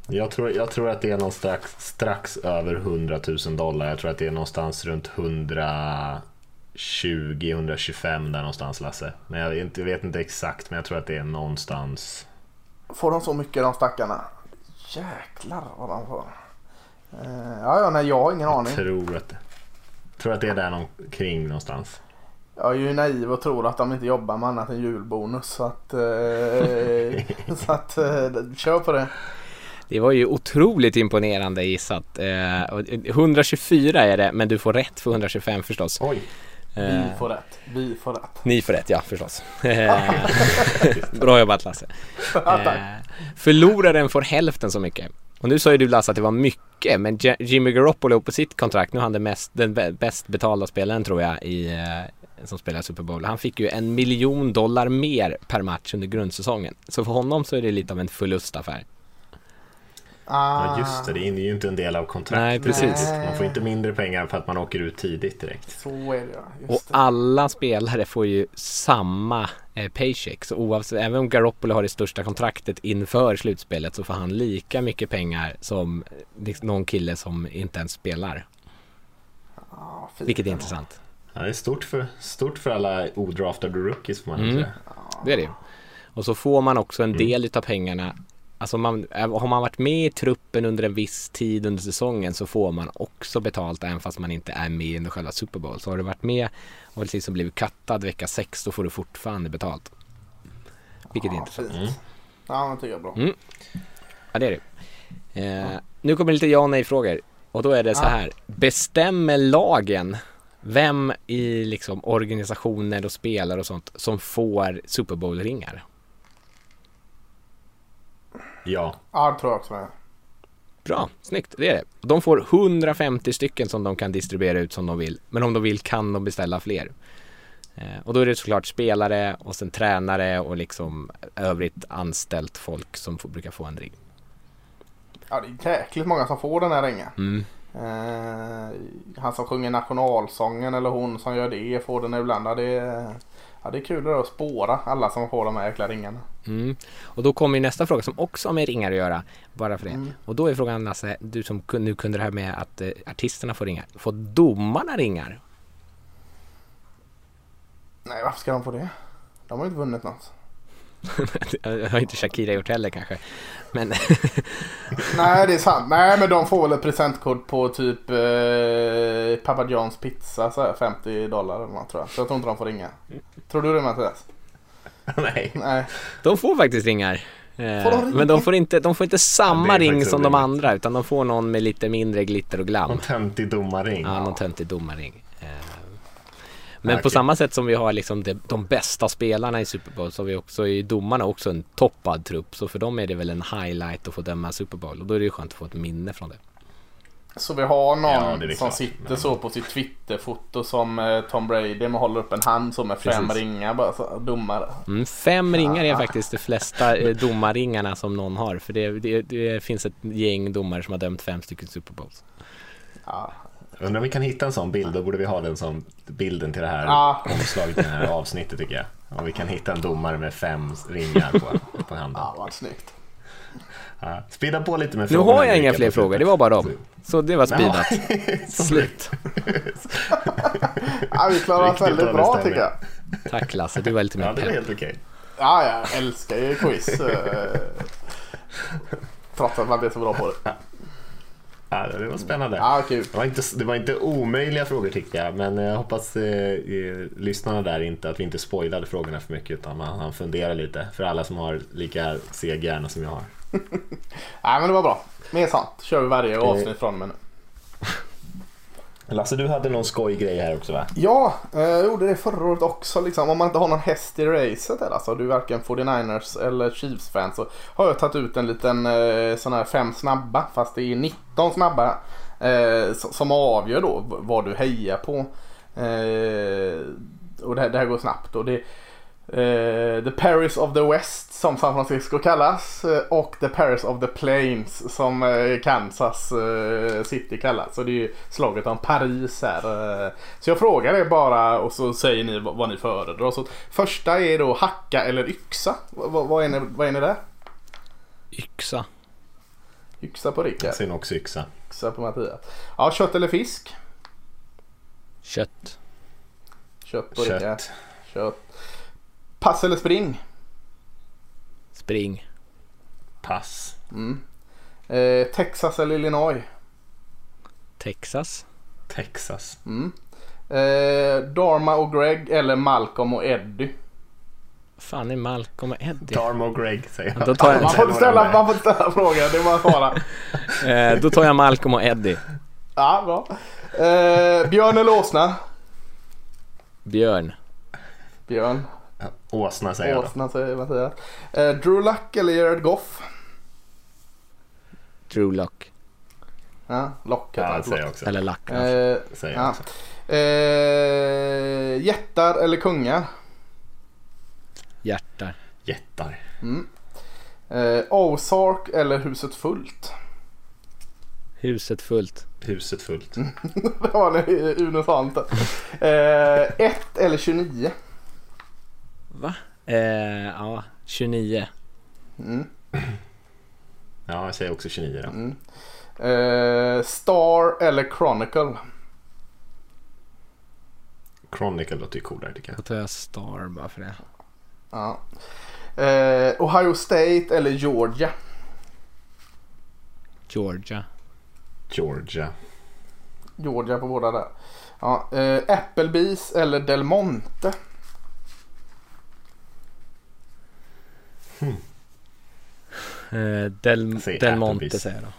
Jag, tror, jag tror att det är någonstans strax, strax över 100 000 dollar. Jag tror att det är någonstans runt 120-125 där någonstans Lasse. Men jag vet, inte, jag vet inte exakt men jag tror att det är någonstans. Får de så mycket de stackarna? Jäklar vad de får. Eh, ja, ja, nej, jag har ingen aning. Tror att, tror att det är där någon, kring någonstans. Jag är ju naiv och tror att de inte jobbar med annat än julbonus. Så att, eh, så att eh, kör på det. Det var ju otroligt imponerande gissat. Eh, och 124 är det, men du får rätt för 125 förstås. Oj, Vi Eh, får rätt. Vi får rätt. ni får rätt, ja förstås. Bra jobbat Lasse. Eh, förloraren får hälften så mycket. Och nu sa ju du Lasse att det var mycket, men Jimmy Garoppolo på sitt kontrakt, nu är han den, mest, den bä- bäst betalda spelaren tror jag i, eh, som spelar Super Bowl. Han fick ju en miljon dollar mer per match under grundsäsongen. Så för honom så är det lite av en förlustaffär. Ah, ja, just det. Det är ju inte en del av kontraktet. Nej, precis. Man får inte mindre pengar för att man åker ut tidigt direkt. Så är det ja. Och Just det. alla spelare får ju samma eh, paycheck. Så oavsett, även om Garoppolo har det största kontraktet inför slutspelet så får han lika mycket pengar som eh, någon kille som inte ens spelar. Ja, fint Vilket är intressant. Ja, det är stort för, stort för alla odraftade rookies får man Mm. säga. Det är det ju. Och så får man också en del utav pengarna Alltså man, har man varit med i truppen under en viss tid under säsongen så får man också betalt även fast man inte är med under själva Super Bowl. Så har du varit med och liksom blivit kattad vecka 6 då får du fortfarande betalt. Vilket är Ja, intressant. fint. Ja, men tycker jag är bra. Mm. Ja det är det. Eh, nu kommer lite ja och nej frågor. Och då är det så Ja. här. Bestämmer lagen vem i liksom organisationer och spelare och sånt som får Super Bowl-ringar? Ja, Ja, det tror jag också med. Bra, snyggt, det är det. De får 150 stycken som de kan distribuera ut som de vill. Men om de vill kan de beställa fler. Eh, och då är det såklart spelare och sen tränare och liksom övrigt anställt folk som får, brukar få en ring. Ja, det är jäkligt många som får den här ringen. Mm. Eh, han som sjunger nationalsången eller hon som gör det får den ibland. Det, är, ja, det är kul att spåra alla som får de här jäkla ringarna. Mm. Och då kommer ju nästa fråga som också har med ringar att göra. Bara för det. Mm. Och då är frågan Lasse, du som nu kunde det här med att eh, artisterna får ringar. Får domarna ringar? Nej, varför ska de få det? De har ju inte vunnit något. det har inte Shakira gjort heller kanske. Men Nej, det är sant. Nej, men de får väl ett presentkort på typ eh, Papa Johns pizza, så här, 50 dollar eller något tror jag. Så jag tror inte de får ringa. Tror du det Mattias? nej. Nej. de får faktiskt ringar. Eh, Får de ringar? Men de får inte, de får inte samma Ja, ring som de andra utan de får någon med lite mindre glitter och glam. Någon töntig domarring. Ja, någon töntig domarring. Men på Okej. samma sätt som vi har liksom de, de bästa spelarna i Super Bowl så har vi också i domarna också en toppad trupp. Så för dem är det väl en highlight att få döma Super Bowl och då är det ju skönt att få ett minne från det. Så vi har någon Ja, som klart, sitter men- så på sitt Twitterfoto som eh, Tom Brady med håller upp en hand så med fem Precis. ringar bara så, domare. Mm, fem ringar är faktiskt de flesta eh, domarringarna som någon har. För det, det, det finns ett gäng domare som har dömt fem stycken Super Bowls. Ja. Undrar om vi kan hitta en sån bild, då borde vi ha den som bilden till det här Ja. omslaget till det här avsnittet tycker jag. Om vi kan hitta en domare med fem ringar på, på handen. Ja, vad snyggt. Ja. Spida på lite med Nu frågorna. har jag inga fler frågor, det var bara dem. Så det var Ja. speedat. Slut. Ja, vi klarar oss väldigt bra tycker jag. Tack Lasse, du var lite Ja, mer det var helt okej. Ja, jag älskar ju quiz. eh, Trots att man blir så bra på det. Ja, det var spännande. Ja, kul. Det var, inte, det var inte omöjliga frågor tyckte jag, men jag hoppas eh, eh, lyssnarna där inte att vi inte spoilade frågorna för mycket utan man, man funderar lite för alla som har lika seg hjärna som jag har. Nej, men det var bra. Mer sånt. Kör vi varje avsnitt från och med nu. Lasse, du hade någon skoj grej här också va? Ja, eh, jag gjorde det förra året också. Liksom. Om man inte har någon häst i racet eller alltså, du är varken 49ers eller Chiefs-fan så har jag tagit ut en liten eh, sån här fem snabba fast det är 19 snabba eh, som, avgör då vad du hejar på. Eh, och det här, det här går snabbt. Och det, the Paris of the West som San Francisco kallas eh, och the Paris of the Plains som eh, Kansas eh, City kallas. Så det är ju slaget om Paris här. eh. Så jag frågar er bara och så säger ni vad, ni föredrar. Så första är då hacka eller yxa. Vad, vad, är, ni, vad är ni där? Yxa. Yxa på Rickard. Jag ser nog också yxa. Yxa på Mattias. Ja, kött eller fisk? Kött. Kött på Rickard. Kött. Kött. Pass eller spring? Spring. Pass. Eh, Texas eller Illinois? Texas. Texas. Eh, Dharma och Greg eller Malcolm och Eddie? Fan är Malcolm och Eddie? Darmo och Greg säger jag. Då tar Man jag, får inte ställa, man får ställa frågan, det är bara att svara. eh, då tar jag Malcolm och Eddie. Ja, bra. Eh, björn eller åsna? Björn. Björn. Åsna säger jag. Åsna säger Mattias. Eh, Drew Luck eller Jared Goff? Drew Lock. Ja, Lock Ja, heter det han, säger jag också. Eller Lack. Eh, Det säger jag ja. också. Eh, jättar eller kungar? Hjärtar. Jättar. Eh, Ozark eller Huset fullt? Huset fullt. Huset fullt. Det var ni unisant. Eh, 1 eller 29? Va? Eh, ja, 29. Ja, jag säger också 29 då. Mm. Eh, Star eller Chronicle? Chronicle låter ju coolare tycker Då jag. tar jag Star bara för det. Ja. Eh, Ohio State eller Georgia? Georgia. Georgia. Georgia på båda där. Ja, eh, Applebee's eller Del Monte? Eh, Del, Del Monte säger jag då.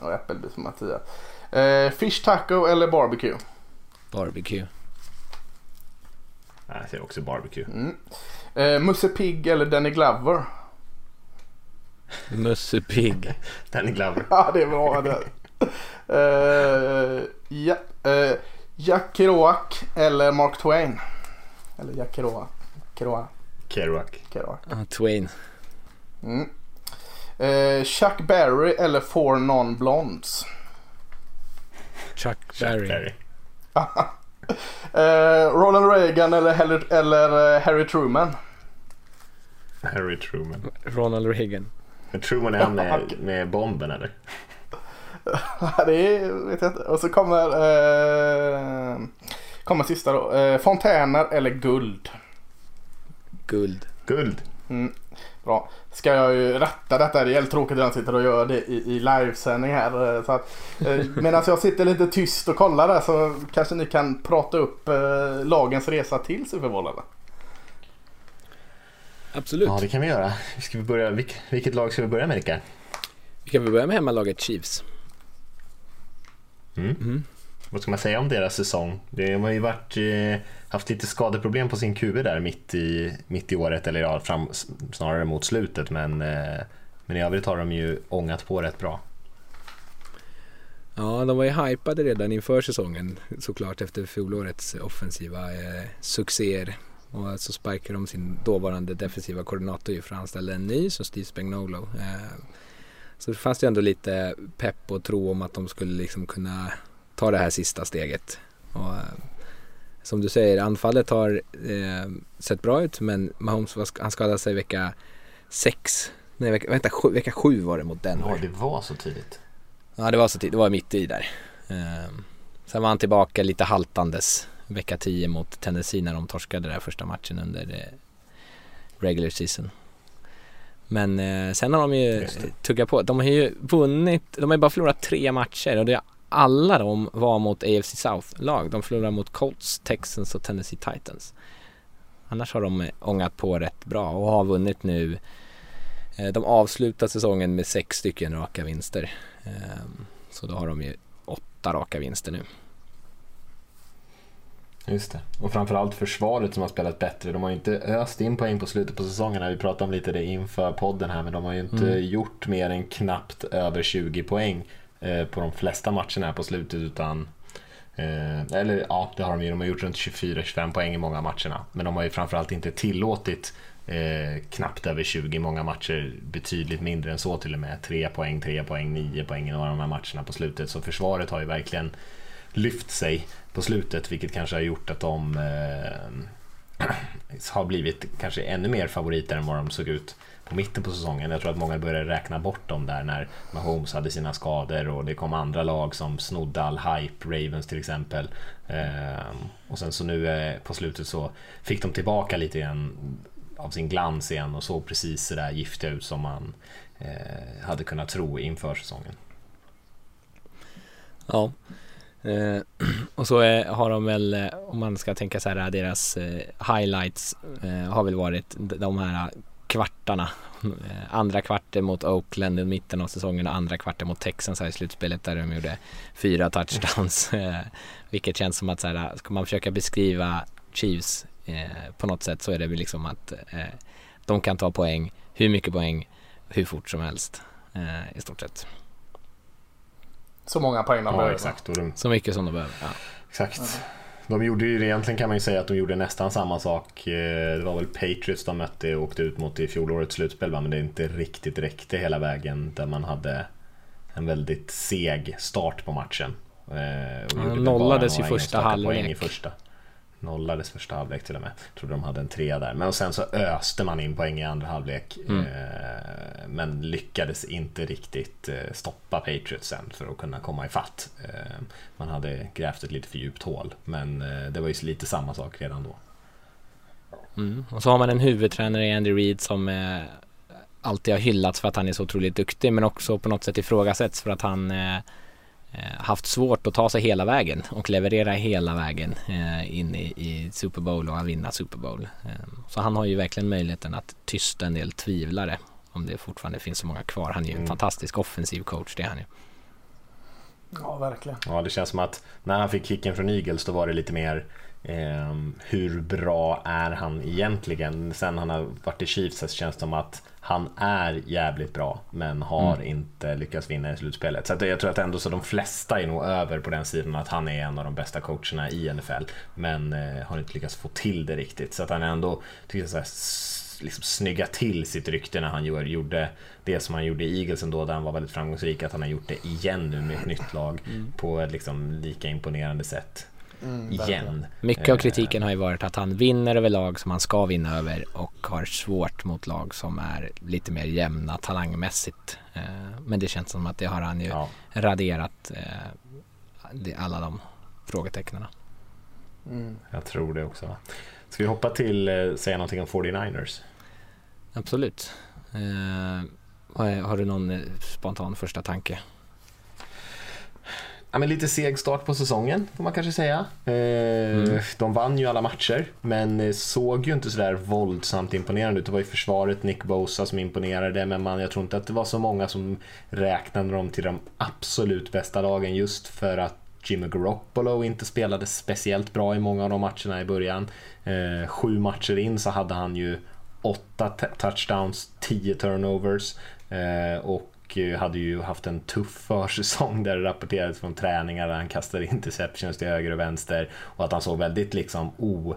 Ja, Applebee's för Mattias. Eh, fish taco eller barbecue? Barbecue. Ja, jag säger också barbecue. Eh, Musse Pigg eller Danny Glover? Musse Pigg. Danny Glover. Ja, det är bra. Det. Eh, ja. eh, Jack Kerouac eller Mark Twain? Eller Jack Kerouac. Kerouac. Kerouac. Kerouac. Ah, Twain. Eh, Chuck Berry eller Four Non Blondes? Chuck Chuck Berry. Berry. Eh, Ronald Reagan eller, eller, eller eh, Harry Truman? Harry Truman. Ronald Reagan. Truman är han med, med bomben eller? det är, vet jag inte. Och så kommer, eh, kommer sista då. Eh, fontäner eller guld? Guld. Guld. Bra. Ska jag ju rätta detta. Det är helt tråkigt att jag sitter och gör det i, i livesändning här. eh, Så att, eh, medan jag sitter lite tyst och kollar där så kanske ni kan prata upp eh, lagens resa till Super Bowl eller? Absolut. Ja, det kan vi göra. Ska vi börja, vilk, vilket lag ska vi börja med Rickard? Vi kan väl börja med hemmalaget Chiefs. Vad ska man säga om deras säsong? De har ju varit, eh, haft lite skadeproblem på sin QB där mitt i, mitt i året, eller ja, fram, snarare mot slutet. Men, eh, men i övrigt har de ju ångat på rätt bra. Ja, de var ju hypade redan inför säsongen såklart efter fjolårets offensiva eh, succéer. Och så sparkade de sin dåvarande defensiva koordinator för att anställa en ny som Steve Spagnolo. Eh, så det fanns ju ändå lite pepp och tro om att de skulle liksom kunna ta det här sista steget. Och, eh, som du säger, anfallet har eh, sett bra ut men Mahomes han skadade sig vecka 6. Nej, vecka, vänta, sju, vecka 7 var det mot Denver. Ja, det var så tidigt. Ja, det var så tidigt. Det var mitt i där. Eh, sen var han tillbaka lite haltandes vecka 10 mot Tennessee när de torskade den första matchen under eh, regular season. Men eh, sen har de ju tuggat på. De har ju vunnit, de har ju bara förlorat tre matcher och det alla de var mot AFC South-lag. De förlorade mot Colts, Texans och Tennessee Titans. Annars har de ångat på rätt bra och har vunnit nu. Eh, de avslutar säsongen med sex stycken raka vinster. Ehm, så då har de ju åtta raka vinster nu. Just det. Och framförallt försvaret som har spelat bättre. De har ju inte öst in poäng på slutet på säsongen. Vi pratade om lite det inför podden här, men de har ju inte mm. gjort mer än knappt över 20 poäng eh, Eh, på de flesta matcherna här på slutet. Utan, eh, eller ja, det har de ju. De har gjort runt 24-25 poäng i många matcherna. Men de har ju framförallt inte tillåtit eh, knappt över 20 i många matcher. Betydligt mindre än så till och med. 3 poäng, 3 poäng, 9 poäng i några av de här matcherna på slutet. Så försvaret har ju verkligen lyft sig på slutet vilket kanske har gjort att de eh, har blivit kanske ännu mer favoriter än vad de såg ut på mitten på säsongen. Jag tror att många började räkna bort dem där när Mahomes hade sina skador och det kom andra lag som snodde all hype, Ravens till exempel. Ehm, och sen så nu eh, på slutet så fick de tillbaka lite igen av sin glans igen och såg precis så där giftiga ut som man eh, hade kunnat tro inför säsongen. Ja, Eh, och så är, har de väl, om man ska tänka så här, deras eh, highlights eh, har väl varit de här kvartarna. Eh, andra kvarten mot Oakland i mitten av säsongen och andra kvarten mot Texans här i slutspelet där de gjorde fyra touchdowns. Eh, vilket känns som att så här, ska man försöka beskriva Chiefs på något sätt så är det väl liksom att de kan ta poäng, hur mycket poäng, hur fort som helst i stort sett. Så många poäng de ja, behöver. Exakt, de... Så mycket som de behöver. Ja. Exakt. De gjorde ju egentligen kan man ju säga att de gjorde nästan samma sak. Eh, det var väl Patriots de mötte och åkte ut mot i fjolårets slutspel va? men det inte riktigt räckte hela vägen där man hade en väldigt seg start på matchen. Eh, och ja, nollades i första halvlek. I första nollades första halvlek till och med. Jag trodde de hade en trea där. Men sen så öste man in poäng i andra halvlek. Mm. Eh, men lyckades inte riktigt eh, stoppa Patriots sen för att kunna komma ifatt. Eh, man hade grävt ett lite för djupt hål. Men eh, det var ju lite samma sak redan då. Mm. Och så har man en huvudtränare i Andy Reid som alltid har hyllats för att han är så otroligt duktig men också på något sätt ifrågasätts för att han haft svårt att ta sig hela vägen och leverera hela vägen eh, in i, i Super Bowl och vinna Super Bowl. Eh, så han har ju verkligen möjligheten att tysta en del tvivlare om det fortfarande finns så många kvar. Han är ju en mm. fantastisk offensiv coach, det är han ju. Ja, verkligen. Ja, det känns som att när han fick kicken från Eagles då var det lite mer eh, hur bra är han egentligen? Sen han har varit i Chiefs så känns det som att han är jävligt bra men har mm. inte lyckats vinna i slutspelet. Så jag tror att ändå så de flesta är nog över på den sidan att han är en av de bästa coacherna i NFL. Men eh, har inte lyckats få till det riktigt. Så att han ändå, tycker så här, liksom snygga till sitt rykte när han gjorde det som han gjorde i Eagles ändå där han var väldigt framgångsrik. Att han har gjort det igen nu med ett nytt lag mm. på ett liksom lika imponerande sätt. Mm, igen. Mycket av kritiken har ju varit att han vinner över lag som han ska vinna över och har svårt mot lag som är lite mer jämna talangmässigt. Eh, men det känns som att det har han ju ja. raderat eh, alla de frågetecknen. Mm. Jag tror det också. Ska vi hoppa till eh, säga någonting om 49ers? Absolut. har du någon spontan första tanke? Ja, men lite seg start på säsongen får man kanske säga. Eh, mm. De vann ju alla matcher men eh, såg ju inte sådär våldsamt imponerande ut. Det var ju försvaret, Nick Bosa som imponerade men man, jag tror inte att det var så många som räknade dem till de absolut bästa lagen just för att Jimmy Garoppolo inte spelade speciellt bra i många av de matcherna i början. Eh, sju matcher in så hade han ju åtta touchdowns, tio turnovers och och hade ju haft en tuff försäsong där det rapporterades från träningar där han kastade interceptions till höger och vänster och att han såg väldigt liksom o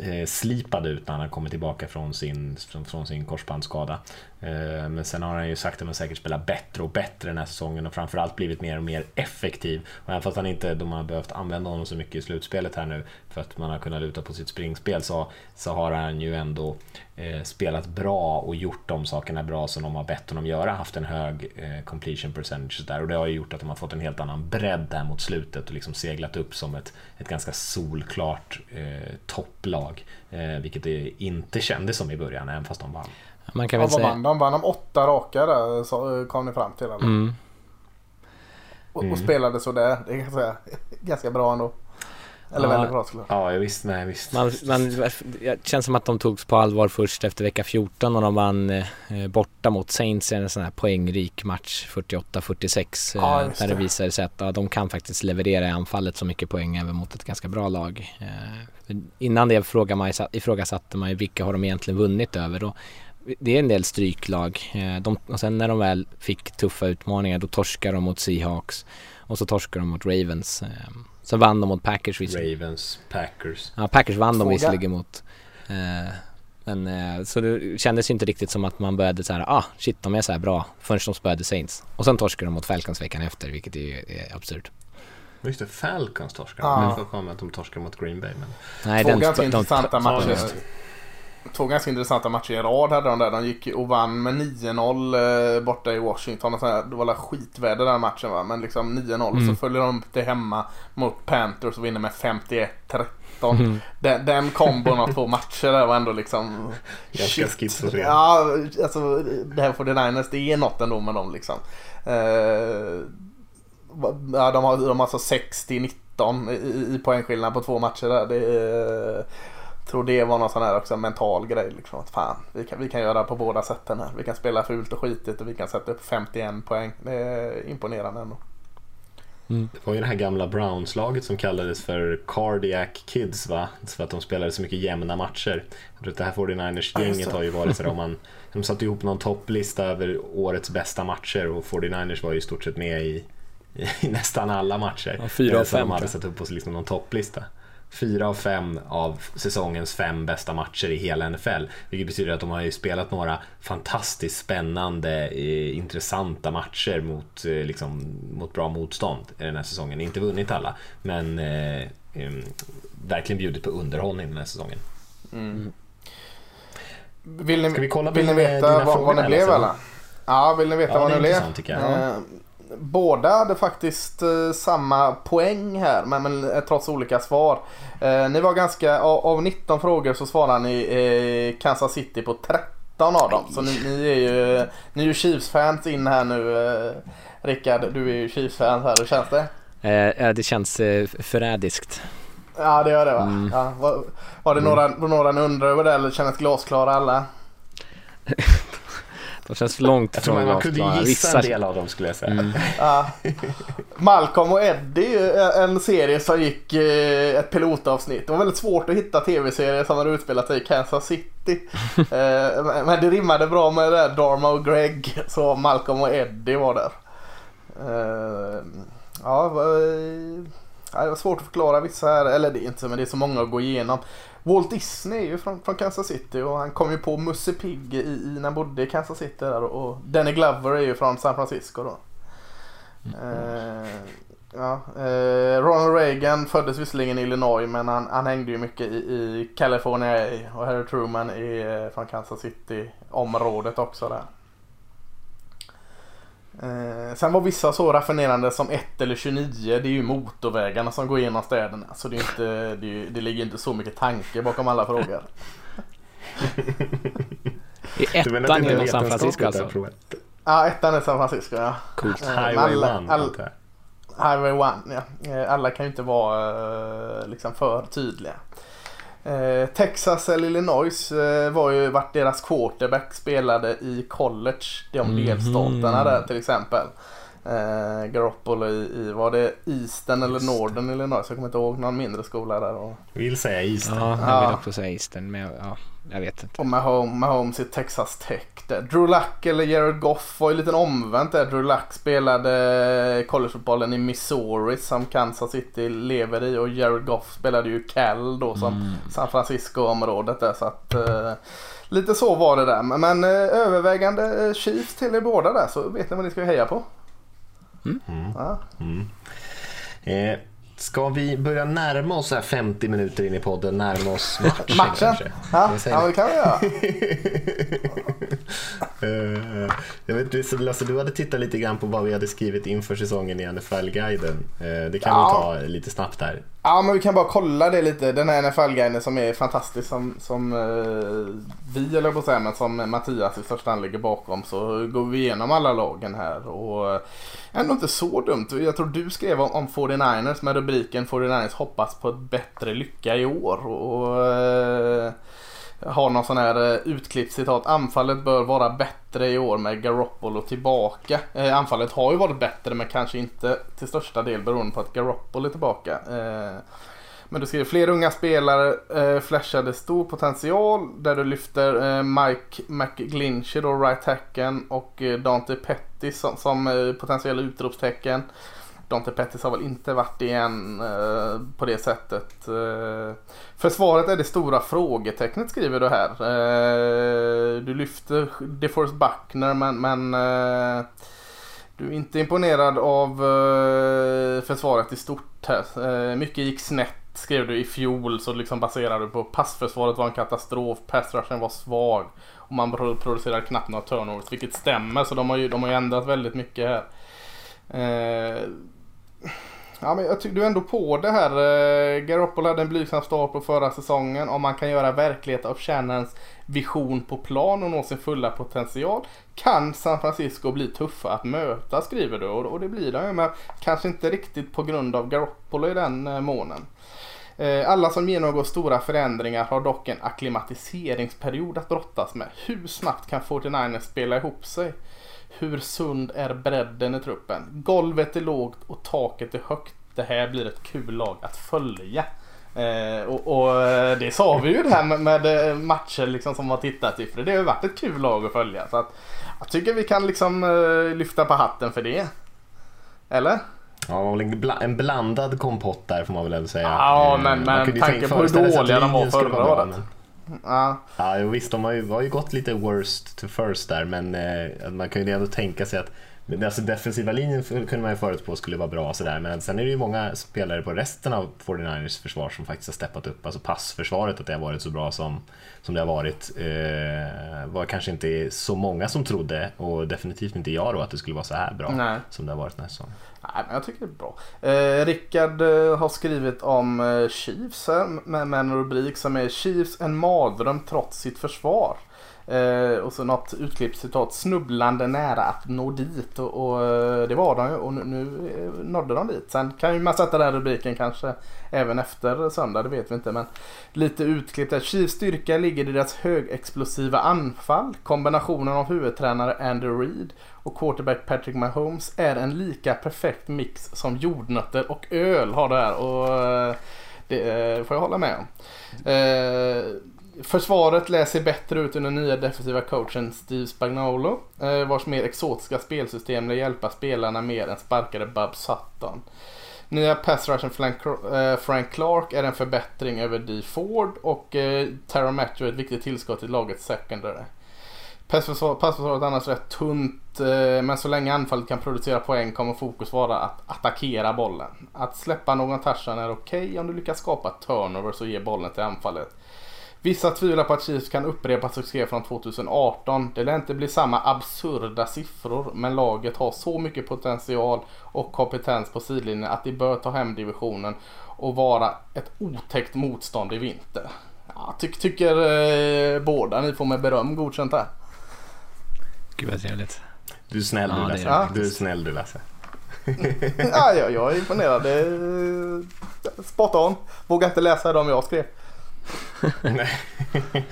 eh, slipad ut när han kom tillbaka från sin, från sin korsbandsskada. Eh, men sen har han ju sakta men säkert spelat bättre och bättre den här säsongen och framförallt blivit mer och mer effektiv. Och även fast han inte, de har behövt använda honom så mycket i slutspelet här nu för att man har kunnat luta på sitt springspel så, så har han ju ändå eh, spelat bra och gjort de sakerna bra som de har bett honom göra. Haft en hög eh, completion percentage där och det har ju gjort att de har fått en helt annan bredd där mot slutet och liksom seglat upp som ett, ett ganska solklart eh, topplag. Eh, vilket det inte kändes som i början även fast de vann. Man kan väl säga... vann de? Vann de åtta raka där så kom ni fram till? Eller? Mm. Och, och spelade sådär. Det är ganska, ganska bra ändå. Eller Ja. väldigt bra skulle jag Ja, jag visst, nej visst. Man, man, det känns som att de togs på allvar först efter vecka 14 och de vann eh, borta mot Saints i en sån här poängrik match 48-46. Eh, Ja, där det det. visade sig att ja, de kan faktiskt leverera i anfallet så mycket poäng även mot ett ganska bra lag. Eh, innan det frågade man, ju- ifrågasatte man ju vilka har de egentligen vunnit över. Och det är en del stryklag. Eh, de, och sen när de väl fick tuffa utmaningar då torskar de mot Seahawks och så torskar de mot Ravens. Eh, så vann de mot Packers visserligen. Ravens, Packers. Ja, Packers vann de Fråga. visserligen mot. Eh, men så det kändes ju inte riktigt som att man började så här, ah shit de är så här bra förrän de spöade Saints. Och sen torskade de mot Falcons veckan efter vilket är, är absurt. Just det, Falcons torskade. Ja. Jag får för mig att de torskade mot Green Bay. Men... Nej, Två den ganska de- intressanta matcher. Två ganska intressanta matcher i rad hade de där. De gick och vann med 9-0 eh, borta i Washington. Och så här, det var skitväder den matchen va. Men liksom 9-0 Mm. så följer de upp det hemma mot Panthers och vinner med 51-13. Mm. Den, den kombon av två matcher där var ändå liksom... Ganska schizofren. Ja, alltså det här 49ers det är något ändå med dem liksom. Eh, ja, de har, de har alltså 60-19 i, i poängskillnad på två matcher där. Det är, tror det var någon sån här också mental grej liksom. Att fan, vi kan, vi kan göra på båda sätten här. Vi kan spela fult och skitigt och vi kan sätta upp 51 poäng. Det är imponerande ändå. Det var ju det här gamla Browns-laget som kallades för Cardiac Kids va? För att de spelade så mycket jämna matcher. Jag tror att det här 49ers-gänget har ju varit sådär om man... De satte ihop någon topplista över årets bästa matcher och 49ers var ju i stort sett med i, i nästan alla matcher. Ja, fyra av fem, De hade satt upp på liksom någon topplista. Fyra av fem av säsongens fem bästa matcher i hela NFL. Vilket betyder att de har ju spelat några fantastiskt spännande, eh, intressanta matcher mot, eh, liksom, mot bra motstånd i den här säsongen. Inte vunnit alla, men eh, verkligen bjudit på underhållning den här säsongen. Vill ni, Ska vi kolla vill ni veta vad, vad det eller blev eller? Ja, vill ni veta Ja, vad är blev? Båda hade faktiskt eh, samma poäng här men, men eh, trots olika svar. Eh, ni var ganska, av, av 19 frågor så svarade ni Kansas City på 13 av dem. Så ni, ni är ju, ni är ju Chiefs-fans in här nu. Rickard, du är ju Chiefs-fan här. Hur känns det? Eh, det känns eh, förrädiskt. Ja det gör det va? Mm. Ja, var, var det några, var några ni undrar över det eller kändes glasklara alla? De känns långt Jag tror man, man kunde ju gissa Vissa- en del av dem skulle jag säga. Mm. Ja. Malcolm och Eddie är en serie som gick eh, ett pilotavsnitt. Det var väldigt svårt att hitta tv-serier som hade utspelat sig i Kansas City. Eh, men- det rimmade bra med det där Dharma och Greg. Så Malcolm och Eddie var där. Eh, ja, det var svårt att förklara vissa här. Eller det är inte så, men det är så många att gå igenom. Walt Disney är ju från, från Kansas City och han kom ju på Musse Pigg i, i, när han bodde i Kansas City där och Danny Glover är ju från San Francisco då. Eh, ja, eh, Ronald Reagan föddes visserligen i Illinois men han, han hängde ju mycket i, i California och Harry Truman är eh, från Kansas City området också där. Eh, sen var vissa så raffinerande som 1 eller 29. Det är ju motorvägarna som går igenom städerna. Så det, är inte, det, är, det ligger inte så mycket tanke bakom alla frågor. I ettan genom San Francisco alltså. Ja, ettan är San Francisco ja. Coolt. Eh, Highway alla- 1 all- antar jag. Highway 1 ja. Eh, Alla kan ju inte vara eh, liksom för tydliga. Eh, Texas eller Illinois eh, var ju vart deras quarterback spelade i college. De Mhm. delstaterna där till exempel. Eh, Garoppolo i, i, var det Eastern eller Northern Illinois? Jag kommer inte ihåg, någon mindre skola där. Och, Vill säga Eastern. Ja, jag Ja. vill också säga Eastern, men jag- ja, jag vet inte. och Mahomes, Mahomes i Texas Tech. Där. Drew Luck eller Jared Goff var ju lite omvänt där. Drew Luck spelade collegefotbollen i Missouri som Kansas City lever i och Jared Goff spelade ju Cal då som San Francisco-området där. Så att, eh, lite så var det där. Men, men eh, övervägande eh, Chiefs till er båda där så vet ni vad ni ska heja på. Ja. Eh, ska vi börja närma oss så här 50 minuter in i podden, närma oss matchen, Matchen? Ja, ja det kan vi göra. Eh, du- Lasse, du hade tittat lite grann på vad vi hade skrivit inför säsongen i NFL-guiden. Eh, det kan Ja. vi ta lite snabbt här. Ja men vi kan bara kolla det lite. Den här NFL-guiden som är fantastisk som, som eh, vi eller på att säga men som Mattias i första hand ligger bakom så går vi igenom alla lagen här och eh, ändå inte så dumt. Jag tror du skrev om, om 49ers med rubriken 49ers hoppas på ett bättre lycka i år. Och, har någon sån här eh, utklippt citat. Anfallet bör vara bättre i år med Garoppolo tillbaka. Eh, anfallet har ju varit bättre men kanske inte till största del beroende på att Garoppolo är tillbaka. Eh, men du skriver fler unga spelare eh, flashade stor potential där du lyfter eh, Mike McGlinchy då, right hacken och eh, Dante Pettis som, som eh, potentiella utropstecken. Dante Pettis har väl inte varit igen eh, på det sättet. Eh, försvaret är det stora frågetecknet skriver du här. Eh, du lyfter DeForest Buckner men, men eh, du är inte imponerad av eh, försvaret i stort här. Eh, mycket gick snett skrev du i fjol så liksom baserar du på passförsvaret var en katastrof, passrushen var svag och man producerar producerade knappt några turnovers vilket stämmer så de har ju, de har ju ändrat väldigt mycket här. Eh, Ja, men jag tycker du är ändå på det här. Eh, Garoppolo hade en blygsam start på förra säsongen. Om man kan göra verklighet av Shannons vision på plan och nå sin fulla potential kan San Francisco bli tuffa att möta skriver du. Och, det blir de ju, men kanske inte riktigt på grund av Garoppolo i den eh, månen. Eh, alla som genomgår stora förändringar har dock en akklimatiseringsperiod att brottas med. Hur snabbt kan 49ers spela ihop sig? Hur sund är bredden i truppen? Golvet är lågt och taket är högt. Det här blir ett kul lag att följa. Eh, och, och eh, det sa vi ju det här med, med eh, matcher liksom som har tittat i. För det har ju varit ett kul lag att följa. Så att, jag tycker vi kan liksom eh, lyfta på hatten för det. Eller? Ja, en, bla, en blandad kompott där får man väl ändå säga. Ja, Eh, men- man men kunde ju tanke tänka- på hur dåliga de var förra året. Ja. Ja, visst, de har ju, har ju gått lite worst to first där, men eh, man kan ju ändå tänka sig att men alltså defensiva linjen kunde man ju förutspå skulle vara bra och sådär, men sen är det ju många spelare på resten av 49ers försvar som faktiskt har steppat upp. Alltså passförsvaret, att det har varit så bra som, som det har varit, eh, var kanske inte så många som trodde och definitivt inte jag då att det skulle vara så här bra Nej. som det har varit den här säsongen. Nej, men jag tycker det är bra. Eh, Rickard eh, har skrivit om eh, Chiefs här med, med en rubrik som är Chiefs en mardröm trots sitt försvar. Eh, och så något utklipp citat snubblande nära att nå dit och, och eh, det var de ju och nu, nu eh, nådde de dit. Sen kan ju man sätta den rubriken kanske även efter söndag, det vet vi inte men lite utklipp där. Chiefs styrka ligger i deras högexplosiva anfall. Kombinationen av huvudtränare Andy Reid och quarterback Patrick Mahomes är en lika perfekt mix som jordnötter och öl har det här. Och eh, det eh, får jag hålla med om. Eh, Försvaret läser bättre ut under nya defensiva coachen Steve Spagnolo, eh, vars mer exotiska spelsystem lär hjälpa spelarna mer än sparkade Bob Sutton. Nya pass rushen eh, Frank, Clark är en förbättring över Dee Ford och eh, Tara Matthew är ett viktigt tillskott i lagets secondary. Passförsvaret är annars rätt tunt eh, men så länge anfallet kan producera poäng kommer fokus vara att attackera bollen. Att släppa någon touchdown är okej om du lyckas skapa turnovers och ge bollen till anfallet. Vissa tvivlar på att Chiefs kan upprepa succé från 2018. Det lär inte bli samma absurda siffror men laget har så mycket potential och kompetens på sidlinjen att de bör ta hem divisionen och vara ett otäckt motstånd i vinter. Ja, ty tycker eh, båda ni får med beröm godkänt här. Gud vad trevligt. Du är snäll Ja, du det Lasse. är Du är snäll du Lasse. ja, jag, jag är imponerad. Spot on. Vågar inte läsa de jag skrev. Nej.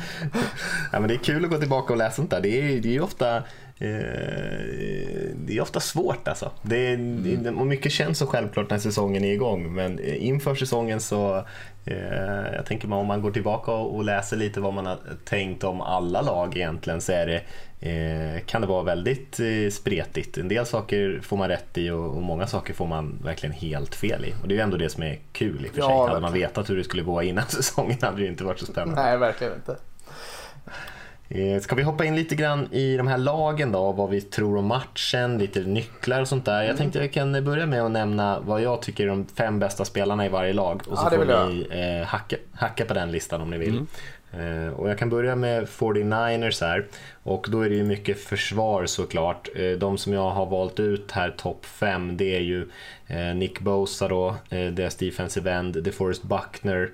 ja, men det är kul att gå tillbaka och läsa sånt där. Det är, det är ju ofta det är ofta svårt alltså. Det är, mm. och mycket känns så självklart när säsongen är igång men inför säsongen så jag tänker om man går tillbaka och läser lite vad man har tänkt om alla lag egentligen så är det kan det vara väldigt spretigt. En del saker får man rätt i och, många saker får man verkligen helt fel i. Och det är ju ändå det som är kul i och för sig. Ja, hade man vetat hur det skulle gå innan säsongen hade det inte varit så spännande. Nej, verkligen inte. Eh, ska vi hoppa in lite grann i de här lagen då, vad vi tror om matchen, lite nycklar och sånt där. Jag mm. tänkte jag kan börja med att nämna vad jag tycker är de fem bästa spelarna i varje lag och så ja, får ni eh, hacka, hacka på den listan om ni vill. Mm. Eh, och jag kan börja med 49ers här och då är det ju mycket försvar såklart. Eh, de som jag har valt ut här topp 5 det är ju Nick Bosa då, deras defensive end, DeForest Buckner,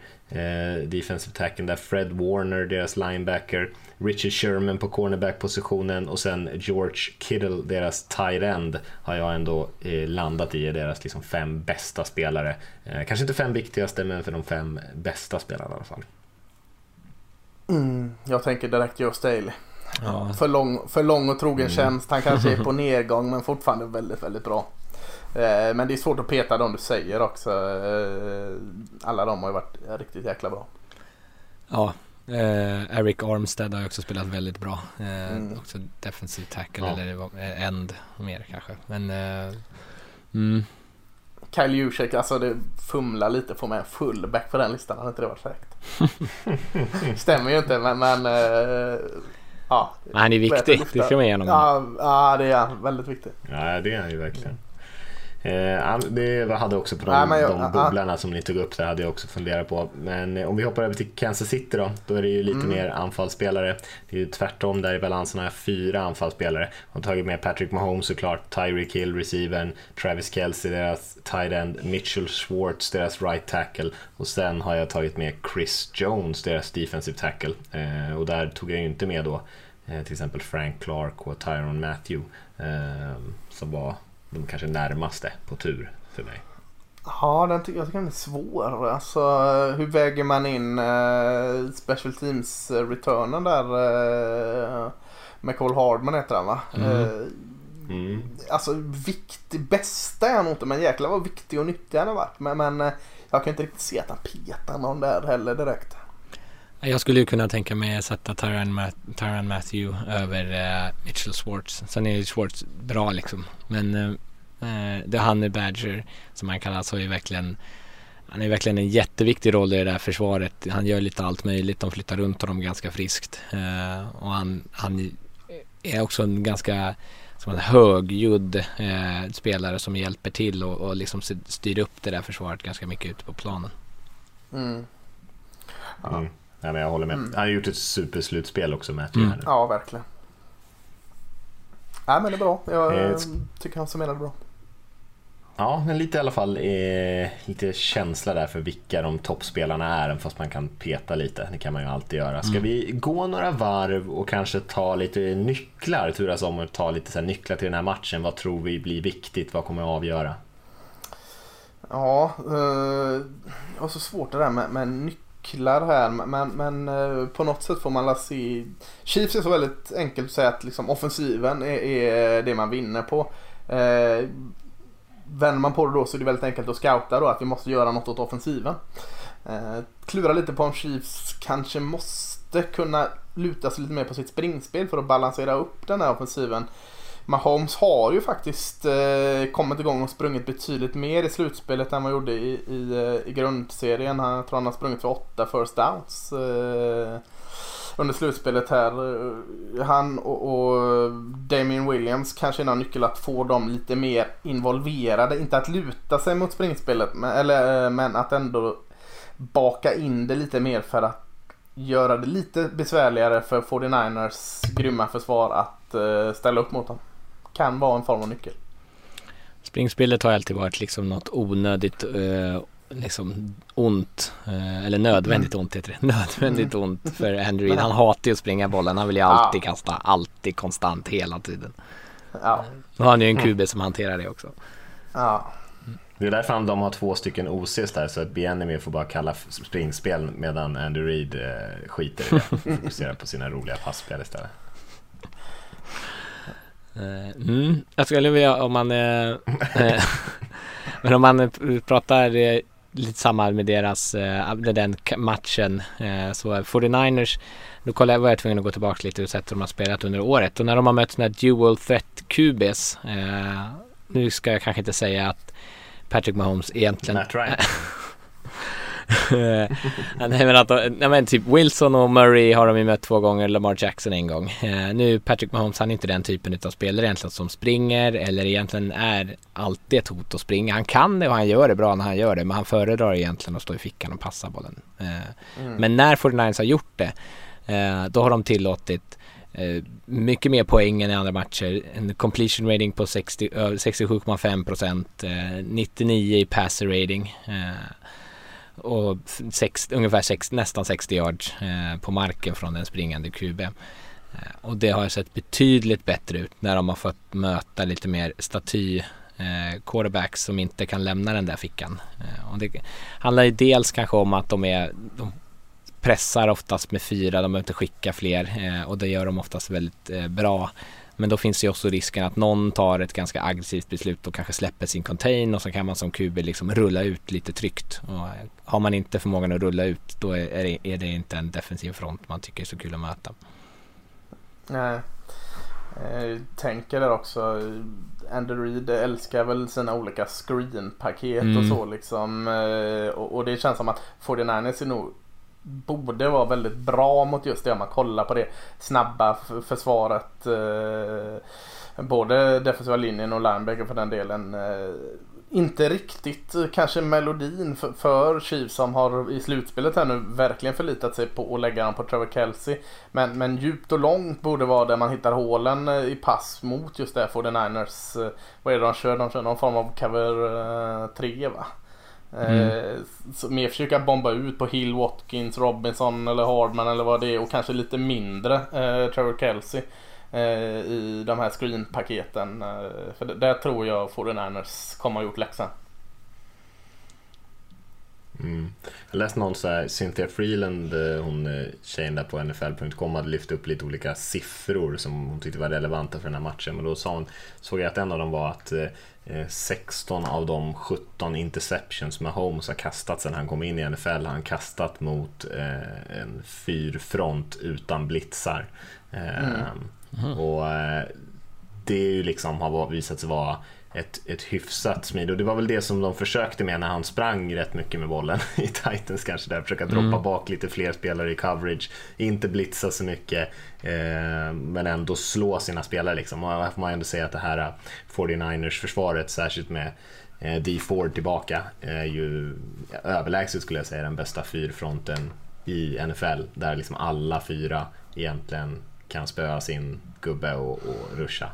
defensive tacken där, Fred Warner, deras linebacker, Richard Sherman på cornerback-positionen och sen George Kittle, deras tight end, har jag ändå landat i, deras liksom fem bästa spelare. Kanske inte fem viktigaste, men för de fem bästa spelarna i alla fall. Mm, jag tänker direkt Joe Staley. Ja. För, lång, för lång och trogen mm. tjänst. Han kanske är på nedgång men fortfarande väldigt, väldigt bra. Eh, men det är svårt att peta de du säger också. Eh, alla de har ju varit riktigt jäkla bra. Ja, eh, Eric Armstead har ju också spelat väldigt bra. Eh, mm. Också defensive tackle ja. eller end mer kanske. Men eh, mm. Kyle Juszek, alltså det fumlar lite på mig fullback på den listan. Hade inte det varit fräckt? Stämmer ju inte men, men uh, ja. Men han är viktig, det ska man ge honom. Ja, ja, det är han. Väldigt viktig. Ja, det är han ju verkligen. Eh, det hade också på de, Nej, jag, de bubblarna som ni tog upp, det hade jag också funderat på. Men eh, om vi hoppar över till Kansas City då, då är det ju lite mm. mer anfallsspelare. Det är ju tvärtom där i balansen har jag fyra anfallsspelare. Jag har tagit med Patrick Mahomes såklart, Tyreek Hill, receivern, Travis Kelce, deras tight end, Mitchell Schwartz, deras right tackle och sen har jag tagit med Chris Jones, deras defensive tackle. Eh, och där tog jag ju inte med då till exempel Frank Clark och Tyron Matthew som var de kanske närmaste på tur för mig. Ja, den tycker jag tycker den är svår. Alltså, hur väger man in uh, Special Teams-returnen där? Uh, med Cole Hardman heter han va? Mm. Uh, mm. Alltså viktig, bästa är han inte men jäklar vad viktig och nyttig han har varit. Men, men jag kan inte riktigt se att han petar någon där heller direkt. Jag skulle ju kunna tänka mig att sätta Tyron, Tyron Matthew över uh, Mitchell Schwartz. Sen är ju Schwartz bra liksom. Men uh, det Honey Badger som han kallas har ju verkligen han är verkligen en jätteviktig roll i det där försvaret. Han gör lite allt möjligt. De flyttar runt honom ganska friskt. Uh, och han, han är också en ganska som en högljudd eh, spelare som hjälper till och, och liksom styr upp det där försvaret ganska mycket ute på planen. Mm. Ja. Mm. Nej, men jag håller med. Mm. Han har gjort ett superslutspel också med mm. Ja, verkligen. Nej, men det är bra. Jag eh, tycker han summerade bra. Ja, men lite i alla fall eh, lite känsla där för vilka de toppspelarna är, fast man kan peta lite. Det kan man ju alltid göra. Ska mm. vi gå några varv och kanske ta lite nycklar, turas om och ta lite så nycklar till den här matchen. Vad tror vi blir viktigt? Vad kommer att avgöra? Ja, eh, det var så svårt det där med, med nycklar nycklar här men, men eh, på något sätt får man la se Chiefs är så väldigt enkelt att säga att liksom offensiven är, är det man vinner på. Eh, vänder man på det då så är det väldigt enkelt att scouta då att vi måste göra något åt offensiven. Eh, klura lite på om Chiefs kanske måste kunna luta sig lite mer på sitt springspel för att balansera upp den här offensiven. Mahomes har ju faktiskt eh, kommit igång och sprungit betydligt mer i slutspelet än vad han gjorde i, i, eh, i grundserien. Han, jag tror han har sprungit för åtta first downs eh, under slutspelet här. Eh, han och, och Damien Williams kanske är någon nyckel att få dem lite mer involverade. Inte att luta sig mot springspelet men, eller, eh, men att ändå baka in det lite mer för att göra det lite besvärligare för 49ers grymma försvar att ställa upp mot dem kan vara en form av nyckel. Springspelet har alltid varit liksom något onödigt eh, liksom ont, eh, eller nödvändigt mm. ont heter det, nödvändigt mm. ont för Andrew Han hatar ju att springa bollen, han vill ju alltid ja. kasta, alltid konstant, hela tiden. Ja. Nu har han ju en QB som hanterar det också. Ja. Det är därför de har två stycken OCs där så att Bienemy får bara kalla springspel medan Andrew Reid eh, skiter i det och fokuserar på sina roliga passspel istället. Eh, mm. Jag skulle vilja om man eh, eh, Men om man pratar lite samma med deras eh, den matchen så 49ers då kollade jag, var jag tvungen att gå tillbaka lite och hur de har spelat under året och när de har mött sådana här dual threat QBs nu ska jag kanske inte säga att Patrick Mahomes egentligen Matt Ryan. nej, men att, nej men typ Wilson och Murray har de ju mött två gånger, Lamar Jackson en gång. Eh, nu Patrick Mahomes, han är inte den typen av spelare egentligen som springer eller egentligen är alltid ett hot att springa. Han kan det och han gör det bra när han gör det, men han föredrar egentligen att stå i fickan och passa bollen. Eh, mm. Men när 49ers har gjort det, eh, då har de tillåtit mycket mer poäng än i andra matcher. En completion rating på 67,5 procent. Eh, 99 i passer rating. Och sex, ungefär sex, nästan 60 yards eh, på marken från den springande QB. Eh, och det har sett betydligt bättre ut när de har fått möta lite mer staty eh, quarterbacks som inte kan lämna den där fickan. Eh, och det handlar ju dels kanske om att de är de pressar oftast med fyra, de behöver inte skicka fler eh, och det gör de oftast väldigt eh, bra. Men då finns det ju också risken att någon tar ett ganska aggressivt beslut och kanske släpper sin contain och så kan man som QB liksom rulla ut lite tryggt. Och har man inte förmågan att rulla ut då är det, är det inte en defensiv front man tycker är så kul att möta. Nej. Jag tänker där också. Andrew Reid älskar väl sina olika screenpaket mm. och så liksom. Eh, och, det känns som att 49ers är nog borde vara väldigt bra mot just det om man kollar på det snabba försvaret. Eh, både defensiva linjen och linebacker för den delen. Eh, inte riktigt eh, kanske melodin för, för Chiefs som har i slutspelet här nu verkligen förlitat sig på att lägga dem på Trevor Kelsey. Men, men djupt och långt borde vara där man hittar hålen eh, i pass mot just det 49ers. Eh, vad är det de kör? De kör någon form av cover 3 va? Mm. Eh, mer försöka bomba ut på Hill, Watkins, Robinson eller Hardman eller vad det är och kanske lite mindre eh, Trevor Kelsey eh, i de här screenpaketen. Eh, för där tror jag 49ers kommer ha gjort läxan. Mm. Jag läste någon så här, Cynthia Freeland, eh, hon eh, tjejen där på NFL.com hade lyft upp lite olika siffror som hon tyckte var relevanta för den här matchen. Men då sa hon, såg jag att en av dem var att 16 av de 17 interceptions med Holmes har kastat sedan han kom in i NFL har han kastat mot en fyrfront utan blitzar. Mm. Mm. Och det är ju liksom har visat sig vara ett, ett hyfsat smid. Och det var väl det som de försökte med när han sprang rätt mycket med bollen i Titans kanske där. Försöka droppa mm. bak lite fler spelare i coverage. Inte blitza så mycket. Eh, men ändå slå sina spelare liksom. Och här får man ändå säga att det här 49ers försvaret, särskilt med eh, D Ford tillbaka, är ju överlägset skulle jag säga den bästa fyrfronten i NFL. Där liksom alla fyra egentligen kan spöa sin gubbe och, och ruscha.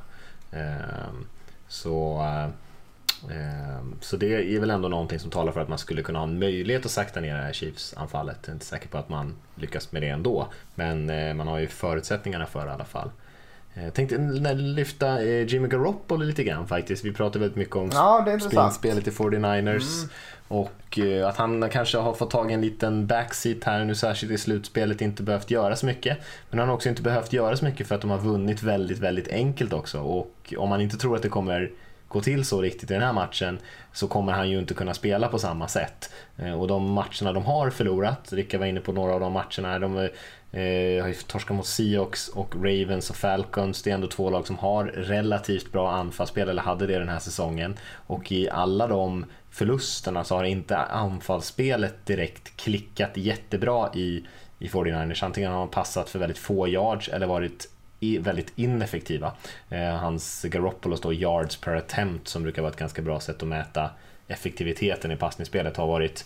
Eh, så, eh, så det är väl ändå någonting som talar för att man skulle kunna ha en möjlighet att sakta ner det här Chiefs-anfallet. Jag är inte säker på att man lyckas med det ändå, men eh, man har ju förutsättningarna för det i alla fall. Jag eh, tänkte lyfta eh, Jimmy Garoppolo lite grann faktiskt. Vi pratar väldigt mycket om ja, spelet i 49ers. Mm. Och eh, att han kanske har fått tag i en liten backseat här nu, särskilt i slutspelet, inte behövt göra så mycket. Men han har också inte behövt göra så mycket för att de har vunnit väldigt, väldigt enkelt också. Och om man inte tror att det kommer gå till så riktigt i den här matchen så kommer han ju inte kunna spela på samma sätt. Eh, och de matcherna de har förlorat, Rickard var inne på några av de matcherna, de eh, Eh, har ju torskat mot Seahawks och Ravens och Falcons. Det är ändå två lag som har relativt bra anfallsspel, eller hade det den här säsongen. Och i alla de förlusterna så har inte anfallsspelet direkt klickat jättebra i, i 49ers. Antingen har de passat för väldigt få yards eller varit i, väldigt ineffektiva. Eh, hans Garoppolo då yards per attempt som brukar vara ett ganska bra sätt att mäta effektiviteten i passningsspelet har varit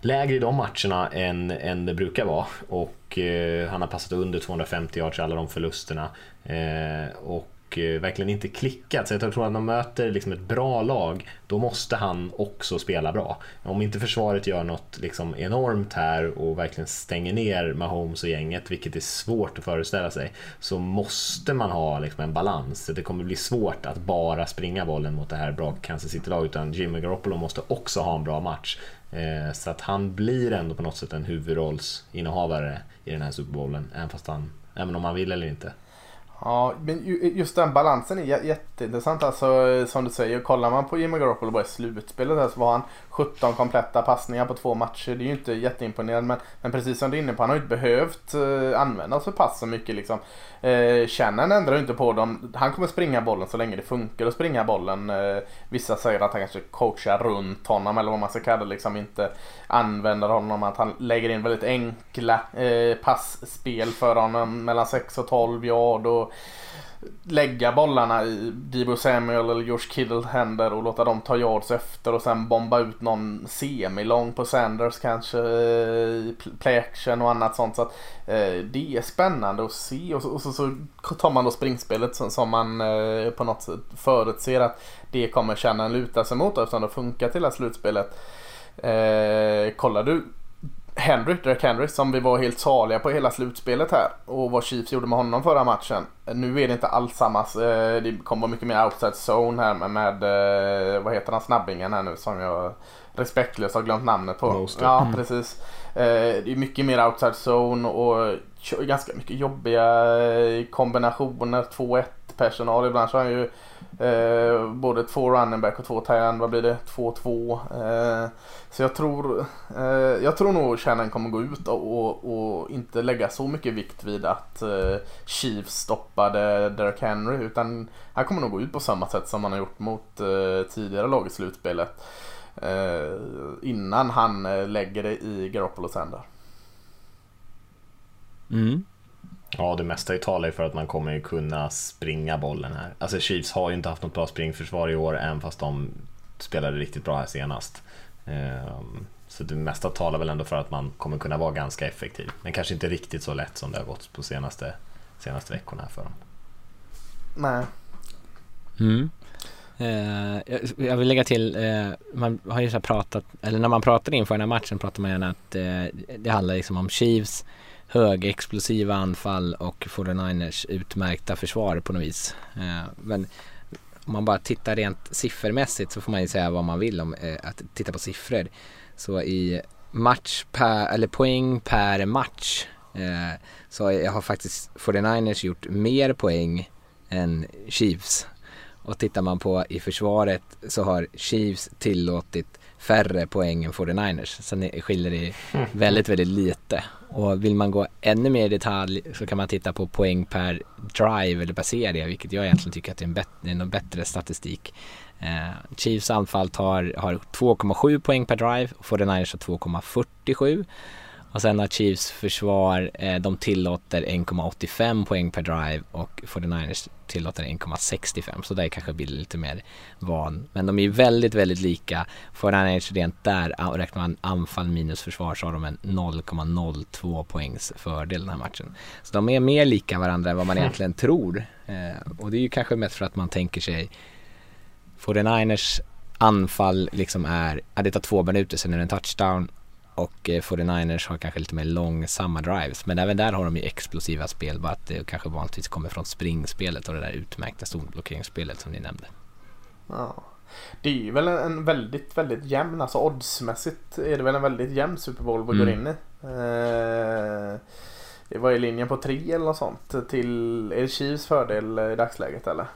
lägre i de matcherna än, än det brukar vara. Och eh, han har passat under 250 yards i alla de förlusterna. Eh, och eh, verkligen inte klickat. Så jag tror att när man möter liksom ett bra lag, då måste han också spela bra. Om inte försvaret gör något liksom enormt här och verkligen stänger ner Mahomes och gänget, vilket är svårt att föreställa sig, så måste man ha liksom en balans. Det kommer bli svårt att bara springa bollen mot det här bra Kansas City-laget, utan Jimmy Garoppolo måste också ha en bra match. Eh, så att han blir ändå på något sätt en huvudrollsinnehavare i den här Super Bowlen, även, fast han, även om han vill eller inte. Ja, men just den balansen är jätteintressant. Alltså, eh, som du säger, kollar man på Jimmy Garoppolo bara i slutspelet här så var han 17 kompletta passningar på två matcher. Det är ju inte jätteimponerande men, men precis som du är inne på, han har ju inte behövt eh, använda för pass så mycket liksom. Eh, Shannon ändrar ju inte på dem. Han kommer springa bollen så länge det funkar att springa bollen. Eh, vissa säger att han kanske coachar runt honom eller vad man ska kalla det. Liksom inte använder honom. Att han lägger in väldigt enkla eh, passspel för honom mellan 6 och 12 yard. Och, lägga bollarna i Debo Samuel eller Josh Kiddles händer och låta dem ta yards efter och sen bomba ut någon semilång på Sanders kanske i play action och annat sånt. Så att, eh, det är spännande att se och så, och så, så tar man då springspelet som, som man eh, på något sätt förutser att det kommer känna en luta sig mot eftersom det funkar till det här slutspelet. Eh, kollar du Henry, Derek Henry, som vi var helt saliga på hela slutspelet här och vad Chiefs gjorde med honom förra matchen. Nu är det inte alls samma, eh, det kommer mycket mer outside zone här med, med eh, vad heter han, snabbingen här nu som jag respektlöst har glömt namnet på. Monster. Ja, Mm. precis. Eh, Det är mycket mer outside zone och ganska mycket jobbiga kombinationer. 2-1 personal. Ibland så har han ju eh, både två running back och två tight end. Vad blir det? 2-2. Eh, så jag tror, eh, jag tror nog Shannon kommer gå ut och, och, och inte lägga så mycket vikt vid att eh, Chiefs stoppade Derek Henry. Utan han kommer nog gå ut på samma sätt som han har gjort mot eh, tidigare lag i slutspelet. Eh, innan han eh, lägger det i Garoppolo händer. Mm. Ja, det mesta talar ju för att man kommer kunna springa bollen här. Alltså Chiefs har ju inte haft något bra springförsvar i år, även fast de spelade riktigt bra här senast. Ehm, Så det mesta talar väl ändå för att man kommer kunna vara ganska effektiv. Men kanske inte riktigt så lätt som det har gått på senaste, senaste veckorna här för dem. Nej. Mm. Eh, jag- vill lägga till, eh, man har ju så här pratat, eller när man pratar inför den här matchen pratar man gärna att eh, det handlar liksom om Chiefs högexplosiva anfall och 49ers utmärkta försvar på något vis. Eh, men om man bara tittar rent siffermässigt så får man ju säga vad man vill om eh, att titta på siffror. Så i match per, eller poäng per match eh, så jag har faktiskt 49ers gjort mer poäng än Chiefs. Och tittar man på i försvaret så har Chiefs tillåtit färre poäng än 49ers. Sen skiljer det väldigt, väldigt lite. Och vill man gå ännu mer i detalj så kan man titta på poäng per drive eller per serie, vilket jag egentligen tycker att det är en, bet- är bättre statistik. Eh, Chiefs anfall tar, har 2,7 poäng per drive och 49ers har 2,47. Och sen har Chiefs försvar, eh, de tillåter 1,85 poäng per drive och 49ers tillåter 1,65 så där kanske blir lite mer van. Men de är ju väldigt, väldigt lika. 49ers rent där, ah, räknar man anfall minus försvar så har de en 0,02 poängs fördel den här matchen. Så de är mer lika varandra än vad man egentligen tror. Eh, och det är ju kanske mest för att man tänker sig 49ers anfall liksom är, ja, det tar två minuter sen är det en touchdown och eh, 49ers har kanske lite mer långsamma drives. Men även där har de ju explosiva spel, bara att det kanske vanligtvis kommer från springspelet och det där utmärkta zonblockeringsspelet som ni nämnde. Ja. Det är ju väl en, väldigt, väldigt jämn, alltså oddsmässigt är det väl en väldigt jämn Super Bowl vi går Mm. in i. Eh, det var i linjen på tre eller något sånt till, är det Chiefs fördel i dagsläget eller?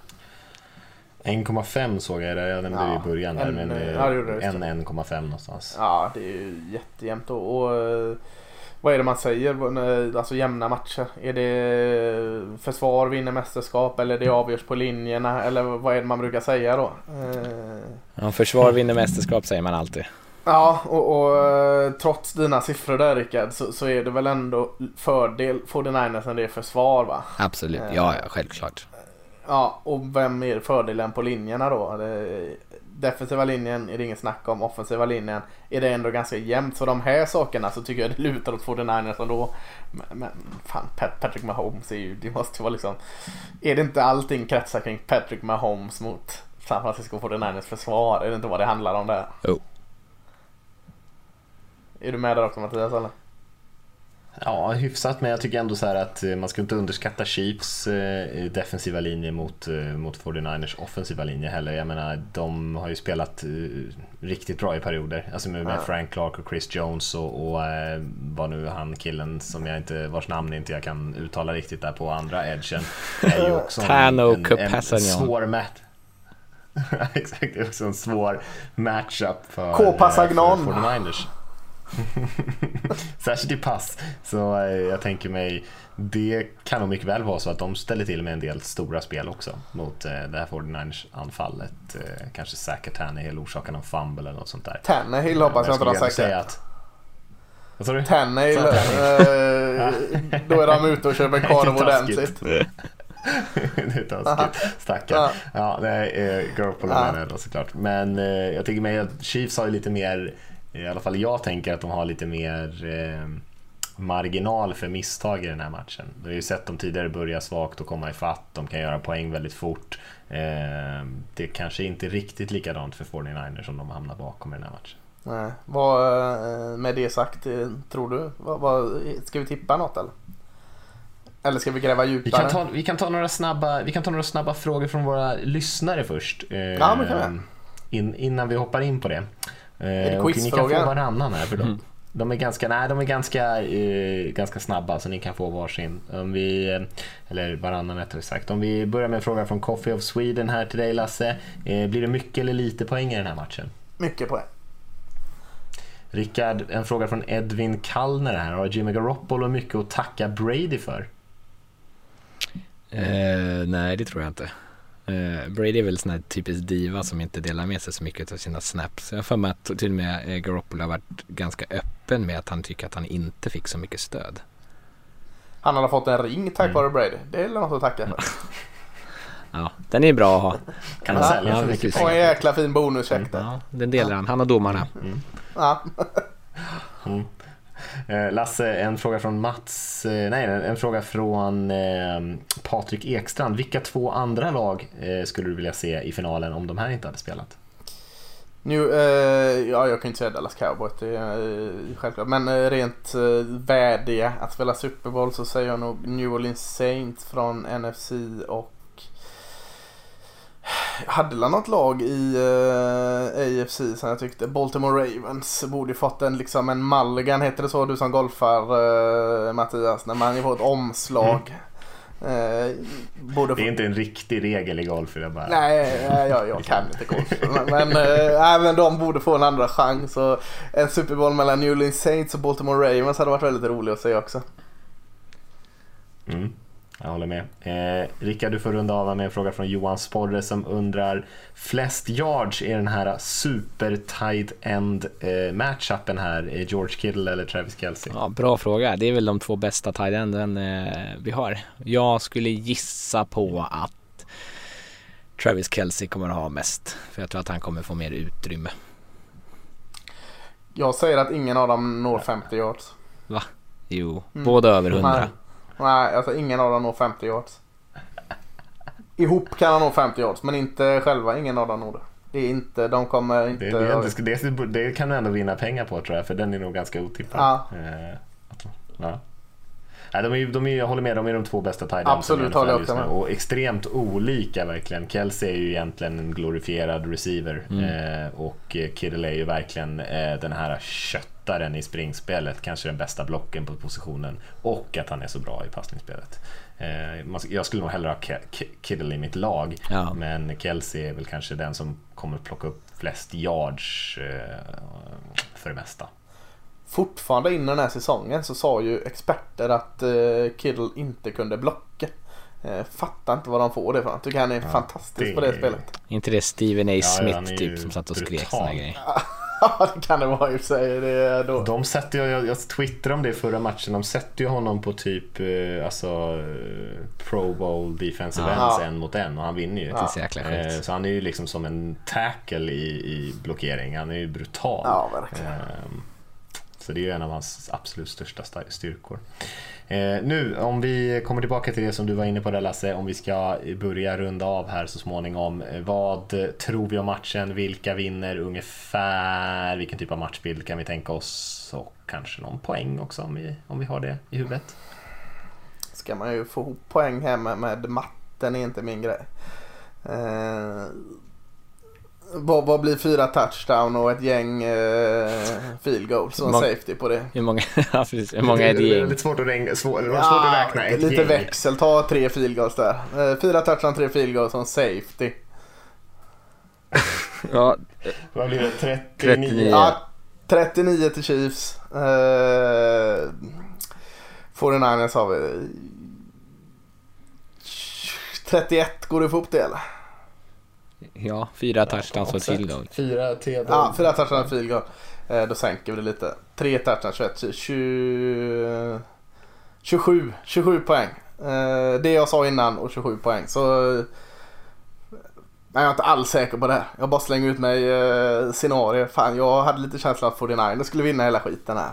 1,5 såg jag det, jag nämnde det Ja, i början där, en- men eh, ja, det det, just en det. 1,5 någonstans. Ja, det är ju jättejämnt och, och eh, vad är det man säger? Alltså jämna matcher. Är det försvar vinner mästerskap eller det avgörs på linjerna eller vad är det man brukar säga då? Eh, Ja, försvar vinner mästerskap säger man alltid. Ja, och, och eh, trots dina siffror där Rickard så, så är det väl ändå fördel 49ers när det är försvar va? Absolut, Eh. ja, ja självklart. Ja, och vem är fördelen på linjerna då? Defensiva linjen är det inget snack om. Offensiva linjen är det ändå ganska jämnt. Så de här sakerna så tycker jag det lutar åt 49ers ändå. Men, men fan, Pat, Patrick Mahomes är ju, det måste ju vara liksom. Är det inte allting kretsar kring Patrick Mahomes mot San Francisco 49ers försvar? Är det inte vad det handlar om där? Jo. Är du med där också Mattias eller? Ja, hyfsat, men jag tycker ändå så här att eh, man ska inte underskatta Chiefs eh, defensiva linje mot, eh, mot 49ers offensiva linje heller. Jag menar, de har ju spelat riktigt bra i perioder. Alltså med, med Frank Clark och Chris Jones och, och vad nu han killen som jag inte, vars namn inte jag kan uttala riktigt där på andra edgen. är ju också en, en, en svår match. Exakt, det är också en svår matchup för, för 49ers. Särskilt i pass. Så eh, jag tänker mig, det kan nog mycket väl vara så att de ställer till med en del stora spel också mot eh, det här 49ers anfallet. Eh, kanske säkert Tannehill orsakar någon fumble eller något sånt där. Tannehill hoppas jag inte de säkert. Vad sa du? Tannehill, eh, då är de ute och köper korv ordentligt. det är taskigt. Stackarn. Ja. Nej, eh, Garoppolo menar jag då såklart. Men eh, jag tycker mig att Chiefs har ju lite mer, i alla fall jag tänker att de har lite mer eh, marginal för misstag i den här matchen. Vi har ju sett dem tidigare börja svagt och komma ifatt. De kan göra poäng väldigt fort. Eh, det är kanske inte riktigt likadant för 49ers om de hamnar bakom i den här matchen. Nej. Vad, eh, med det sagt, eh, tror du? Vad, vad, ska vi tippa något eller? Eller ska vi gräva Vi djupare? kan, ta, vi, kan ta några snabba, vi kan ta några snabba frågor från våra lyssnare först. Eh, Ja, men kan in, innan vi hoppar in på det. Eh, det och ni kan quizfråga? få varannan här för dem. De är ganska, nej, de är ganska, eh, ganska snabba så ni kan få varsin. Om vi, eh, eller varannan rättare sagt. Om vi börjar med en fråga från Coffee of Sweden här till dig Lasse. Eh, blir det mycket eller lite poäng i den här matchen? Mycket poäng. Rickard, en fråga från Edvin Kallner här. Har Jimmy Garoppolo mycket att tacka Brady för? Eh, nej, det tror jag inte. Eh, Brady är väl sån här typisk diva som inte delar med sig så mycket av sina snaps. Jag har för mig att till och med eh, Garoppolo har varit ganska öppen med att han tycker att han inte fick så mycket stöd. Han hade fått en ring tack Mm. vare Brady. Det är något att tacka för. Ja, den är bra att ha. Kan han Ja, sälja ja, för mycket. Och en jäkla fin bonuscheck där. Ja, den delar han. Han och domarna. Ja. Eh, Lasse, en fråga från Mats, eh, nej en fråga från eh, Patrik Ekstrand. Vilka två andra lag skulle du vilja se i finalen om de här inte hade spelat? Nu, eh, ja, jag kan inte säga Dallas Cowboys, det är eh, självklart. Men eh, rent eh, värdiga att spela Super Bowl så säger jag nog New Orleans Saints från NFC och hade väl något lag i eh, AFC som jag tyckte Baltimore Ravens borde ju fått en liksom en mulligan heter det så du som golfar eh, Mattias när man får ett omslag. Eh, borde Det är inte en riktig regel i golf jag bara... Nej, nej, jag, jag kan inte golf. Men, men, nej, men de borde få en andra chans. Och en Super Bowl mellan New Orleans Saints och Baltimore Ravens hade varit väldigt rolig att se också. Mm, jag håller med. Eh, Rickard, du får runda av med en fråga från Johan Sporre som undrar flest yards i den här super tight end eh, matchupen här. Är George Kittle eller Travis Kelce? Ja, bra fråga. Det är väl de två bästa tight enden eh, vi har. Jag skulle gissa på att Travis Kelce kommer att ha mest. För jag tror att han kommer få mer utrymme. Jag säger att ingen av dem når 50 yards. Va? Jo, Mm. båda över 100. Nej, alltså ingen av dem når 50 yards. Ihop kan han nå 50 yards, men inte själva. Ingen av dem når det. Det är inte, de kommer inte... Det, det, det, det kan du ändå vinna pengar på tror jag, för den är nog ganska otippad. Ja. Eh, ja. Nej, de är, de är, jag håller med, de är de två bästa tight Absolut, håller jag också med. Och extremt olika verkligen. Kelsey är ju egentligen en glorifierad receiver Mm. eh, och Kittle är ju verkligen eh, den här köttaren i springspelet. Kanske den bästa blocken på positionen och att han är så bra i passningsspelet. Eh, jag skulle nog hellre ha Kittle i mitt lag, Ja. men Kelsey är väl kanske den som kommer plocka upp flest yards eh, för det mesta. Fortfarande in i den här säsongen så sa ju experter att eh, Kittle inte kunde blocka. Fattar inte vad de får det ifrån. Tycker han är fantastisk det på det spelet. inte det Steven A. Ja, Smith ju typ som satt och skrek såna grejer? Ja, det kan det vara i och för sig. Det då. De sätter jag, jag twittrade om det i förra matchen, de sätter ju honom på typ eh, alltså, eh, Pro Bowl defensive Ja. ends en mot en och han vinner ju. Det är så jäkla Eh, sjukt. Så han är ju liksom som en tackle i, i blockering, han är ju brutal. Ja, verkligen. Ehm, Så det är ju en av hans absolut största sta- styrkor. Eh, nu, om vi kommer tillbaka till det som du var inne på där Lasse, om vi ska börja runda av här så småningom. Eh, vad tror vi om matchen? Vilka vinner ungefär? Vilken typ av matchbild kan vi tänka oss? Och kanske någon poäng också om vi, om vi har det i huvudet. Ska man ju få ihop poäng här med, med matten är inte min grej. Eh, vad, vad blir fyra touchdown och ett gäng eh, field goals och en safety på det? Hur många, ja, precis. Hur många är det Det är gäng? lite svårt att, räkna, svår, det var svårt att räkna ett lite gäng. växel. Ta tre field goals där. Eh, fyra touchdown, tre field goals och en safety. Ja, Vad blir det? 39? 39. Ja, 39 till Chiefs. Eh, 49ers har vi. 31, går det att få upp det eller? Ja fyra touchdowns och field goal. Fyra till Ja, fyra touchdown och field goal. Eh, då sänker vi det lite. Tre touchdown, 21, 20, 27, 27 poäng. Eh, det jag sa innan och 27 poäng. Så eh, nej, jag är inte alls säker på det här. Jag bara slänger ut mig eh, scenarier. Fan, jag hade lite känsla att 49 skulle vinna hela skiten här.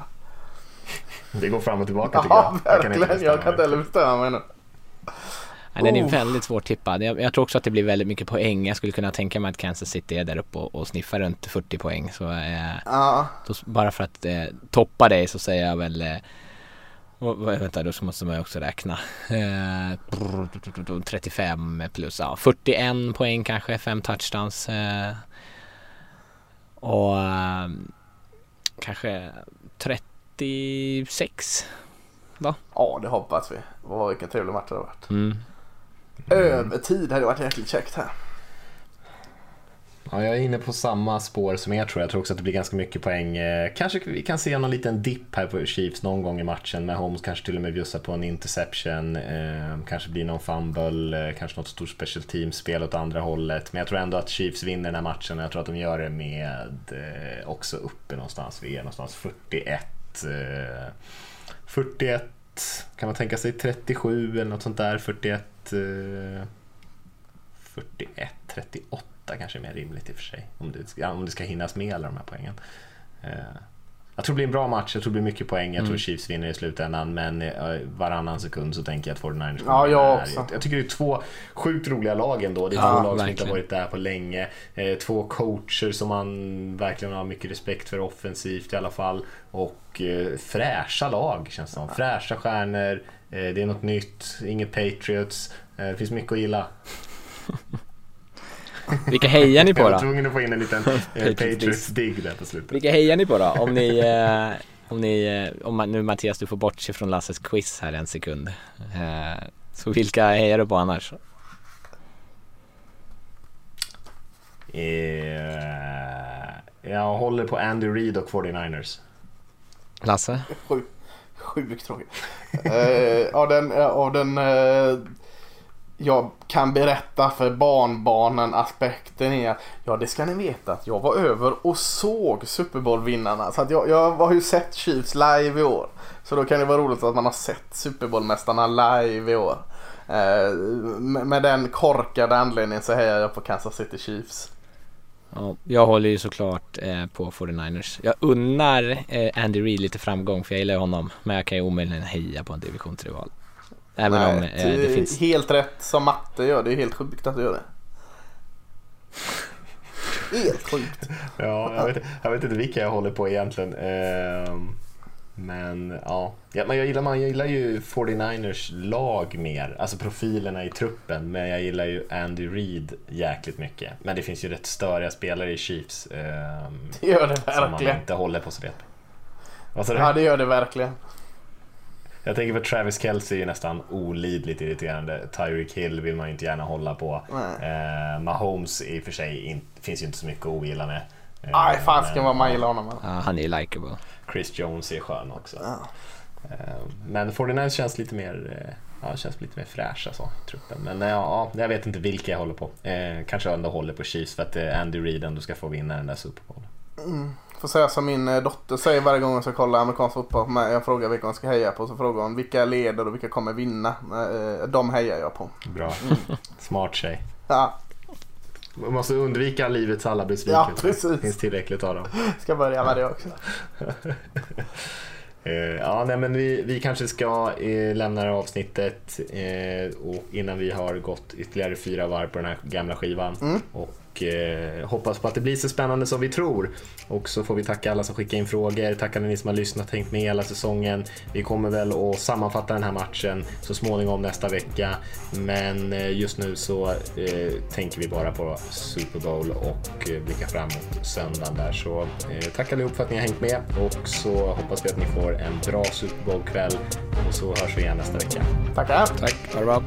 Det går fram och tillbaka tycker Ja, jag. Jag kan inte verkligen. Jag kan inte heller bestämma mig nu. Nej, den är väldigt svårt tippad. Jag, jag tror också att det blir väldigt mycket poäng. Jag skulle kunna tänka mig att Kansas City är där uppe och, och sniffar runt 40 poäng. Så eh, Ja, då, bara för att eh, toppa dig så säger jag väl eh, vad- Vänta, då måste man ju också räkna. Eh, brr, 35 plus, ja 41 poäng kanske, 5 touchdowns. Eh, och eh, kanske 36. ja, det hoppas vi. Vad vilken trevlig match det har varit. Mm. Övertid hade varit jäkligt käckt här. Ja, jag är inne på samma spår som er tror jag. Jag tror också att det blir ganska mycket poäng. Eh, Kanske vi kan se någon liten dipp här på Chiefs någon gång i matchen med Holmes kanske till och med bjussar på en interception. Eh, kanske blir någon fumble, eh, kanske något stort special team-spel åt andra hållet. Men jag tror ändå att Chiefs vinner den här matchen och jag tror att de gör det med också uppe någonstans. Vi är någonstans 41. Eh, 41, kan man tänka sig 37 eller något sånt där. 41, 41, 38 kanske är mer rimligt i och för sig. Om det ska, om det ska hinnas med alla de här poängen. Eh, jag tror det blir en bra match, jag tror det blir mycket poäng. Jag tror Chiefs vinner i slutändan, men eh, varannan sekund så tänker jag att 49ers kommer Ja, jag också. Jag, jag tycker det är två sjukt roliga lag ändå. Det är Ja, två lag som inte har varit där på länge. Eh, två coacher som man verkligen har mycket respekt för offensivt i alla fall. Och eh, fräscha lag känns det som. Fräscha stjärnor, det är något nytt, inget Patriots. Det finns mycket att gilla. Vilka hejar ni på Jag var då? tvungen att få in en liten eh, Patriots Patriots-digg där på slutet. Vilka hejar ni på då? Om ni, eh, om ni, eh, om man, nu Mattias du får bort sig från Lasses quiz här en sekund. Eh, så vilka hejar du på annars? Eh, jag håller på Andy Reid och 49ers. Lasse? Sjukt sjuk tråkigt. eh, av den, eh, av den eh, jag kan berätta för barnbarnen aspekten är att ja det ska ni veta att jag var över och såg Super Bowl-vinnarna. Så att jag, jag har ju sett Chiefs live i år. Så då kan det vara roligt att man har sett Super Bowl-mästarna live i år. Eh, med, med den korkade anledningen så hejar jag på Kansas City Chiefs. Ja, jag håller ju såklart eh, på 49ers. Jag unnar eh, Andy Reid lite framgång för jag gillar ju honom. Men jag kan ju omöjligen heja på en division 3-val. Även Nej, om eh, det finns... Helt rätt som matte gör. Det är helt sjukt att du gör det. Helt sjukt. Ja, jag vet, jag vet inte vilka jag håller på egentligen. Ehm, men ja, ja men jag, gillar, man, jag gillar ju 49ers lag mer, alltså profilerna i truppen. Men jag gillar ju Andy Reid jäkligt mycket. Men det finns ju rätt störiga spelare i Chiefs. ehm, Det gör det som man verkligen. inte håller på så sa du? Ja det gör det verkligen. Jag tänker på Travis Kelce är ju nästan olidligt irriterande. Tyreek Hill vill man ju inte gärna hålla på. Eh, Mahomes i och för sig in, finns ju inte så mycket att ogilla med. Eh, Nej fasiken men- vad man gillar honom. Ja, han är likeable. Chris Jones är skön också. Ja. Eh, Men 49 känns lite mer, eh, ja, känns lite mer fräscha så, truppen. Men eh, ja, jag vet inte vilka jag håller på. Eh, kanske ändå håller på Chiefs för att Andy Reid ändå ska få vinna den där Super Bowl. Får säga som min eh, dotter säger varje gång jag ska kolla amerikansk fotboll. Men jag frågar vilka hon ska heja på. Så frågar hon vilka leder och vilka kommer vinna. Eh, De hejar jag på. Bra. Smart tjej. Ja, Man måste undvika livets alla besvikelser. Ja, precis. Det finns tillräckligt av dem. ska börja med det också. Eh, ja, nej, men vi, vi kanske ska eh, lämna det här avsnittet eh, och innan vi har gått ytterligare fyra varv på den här gamla skivan. Och eh, hoppas på att det blir så spännande som vi tror. Och så får vi tacka alla som skickar in frågor, tacka ni som har lyssnat och hängt med hela säsongen. Vi kommer väl att sammanfatta den här matchen så småningom nästa vecka. Men eh, just nu så eh, tänker vi bara på Super Bowl och eh, blicka fram mot söndagen där. Så eh, tack allihop för att ni har hängt med och så hoppas vi att ni får en bra Super Bowl-kväll och så hörs vi igen nästa vecka. Tackar! Tack, ha det bra.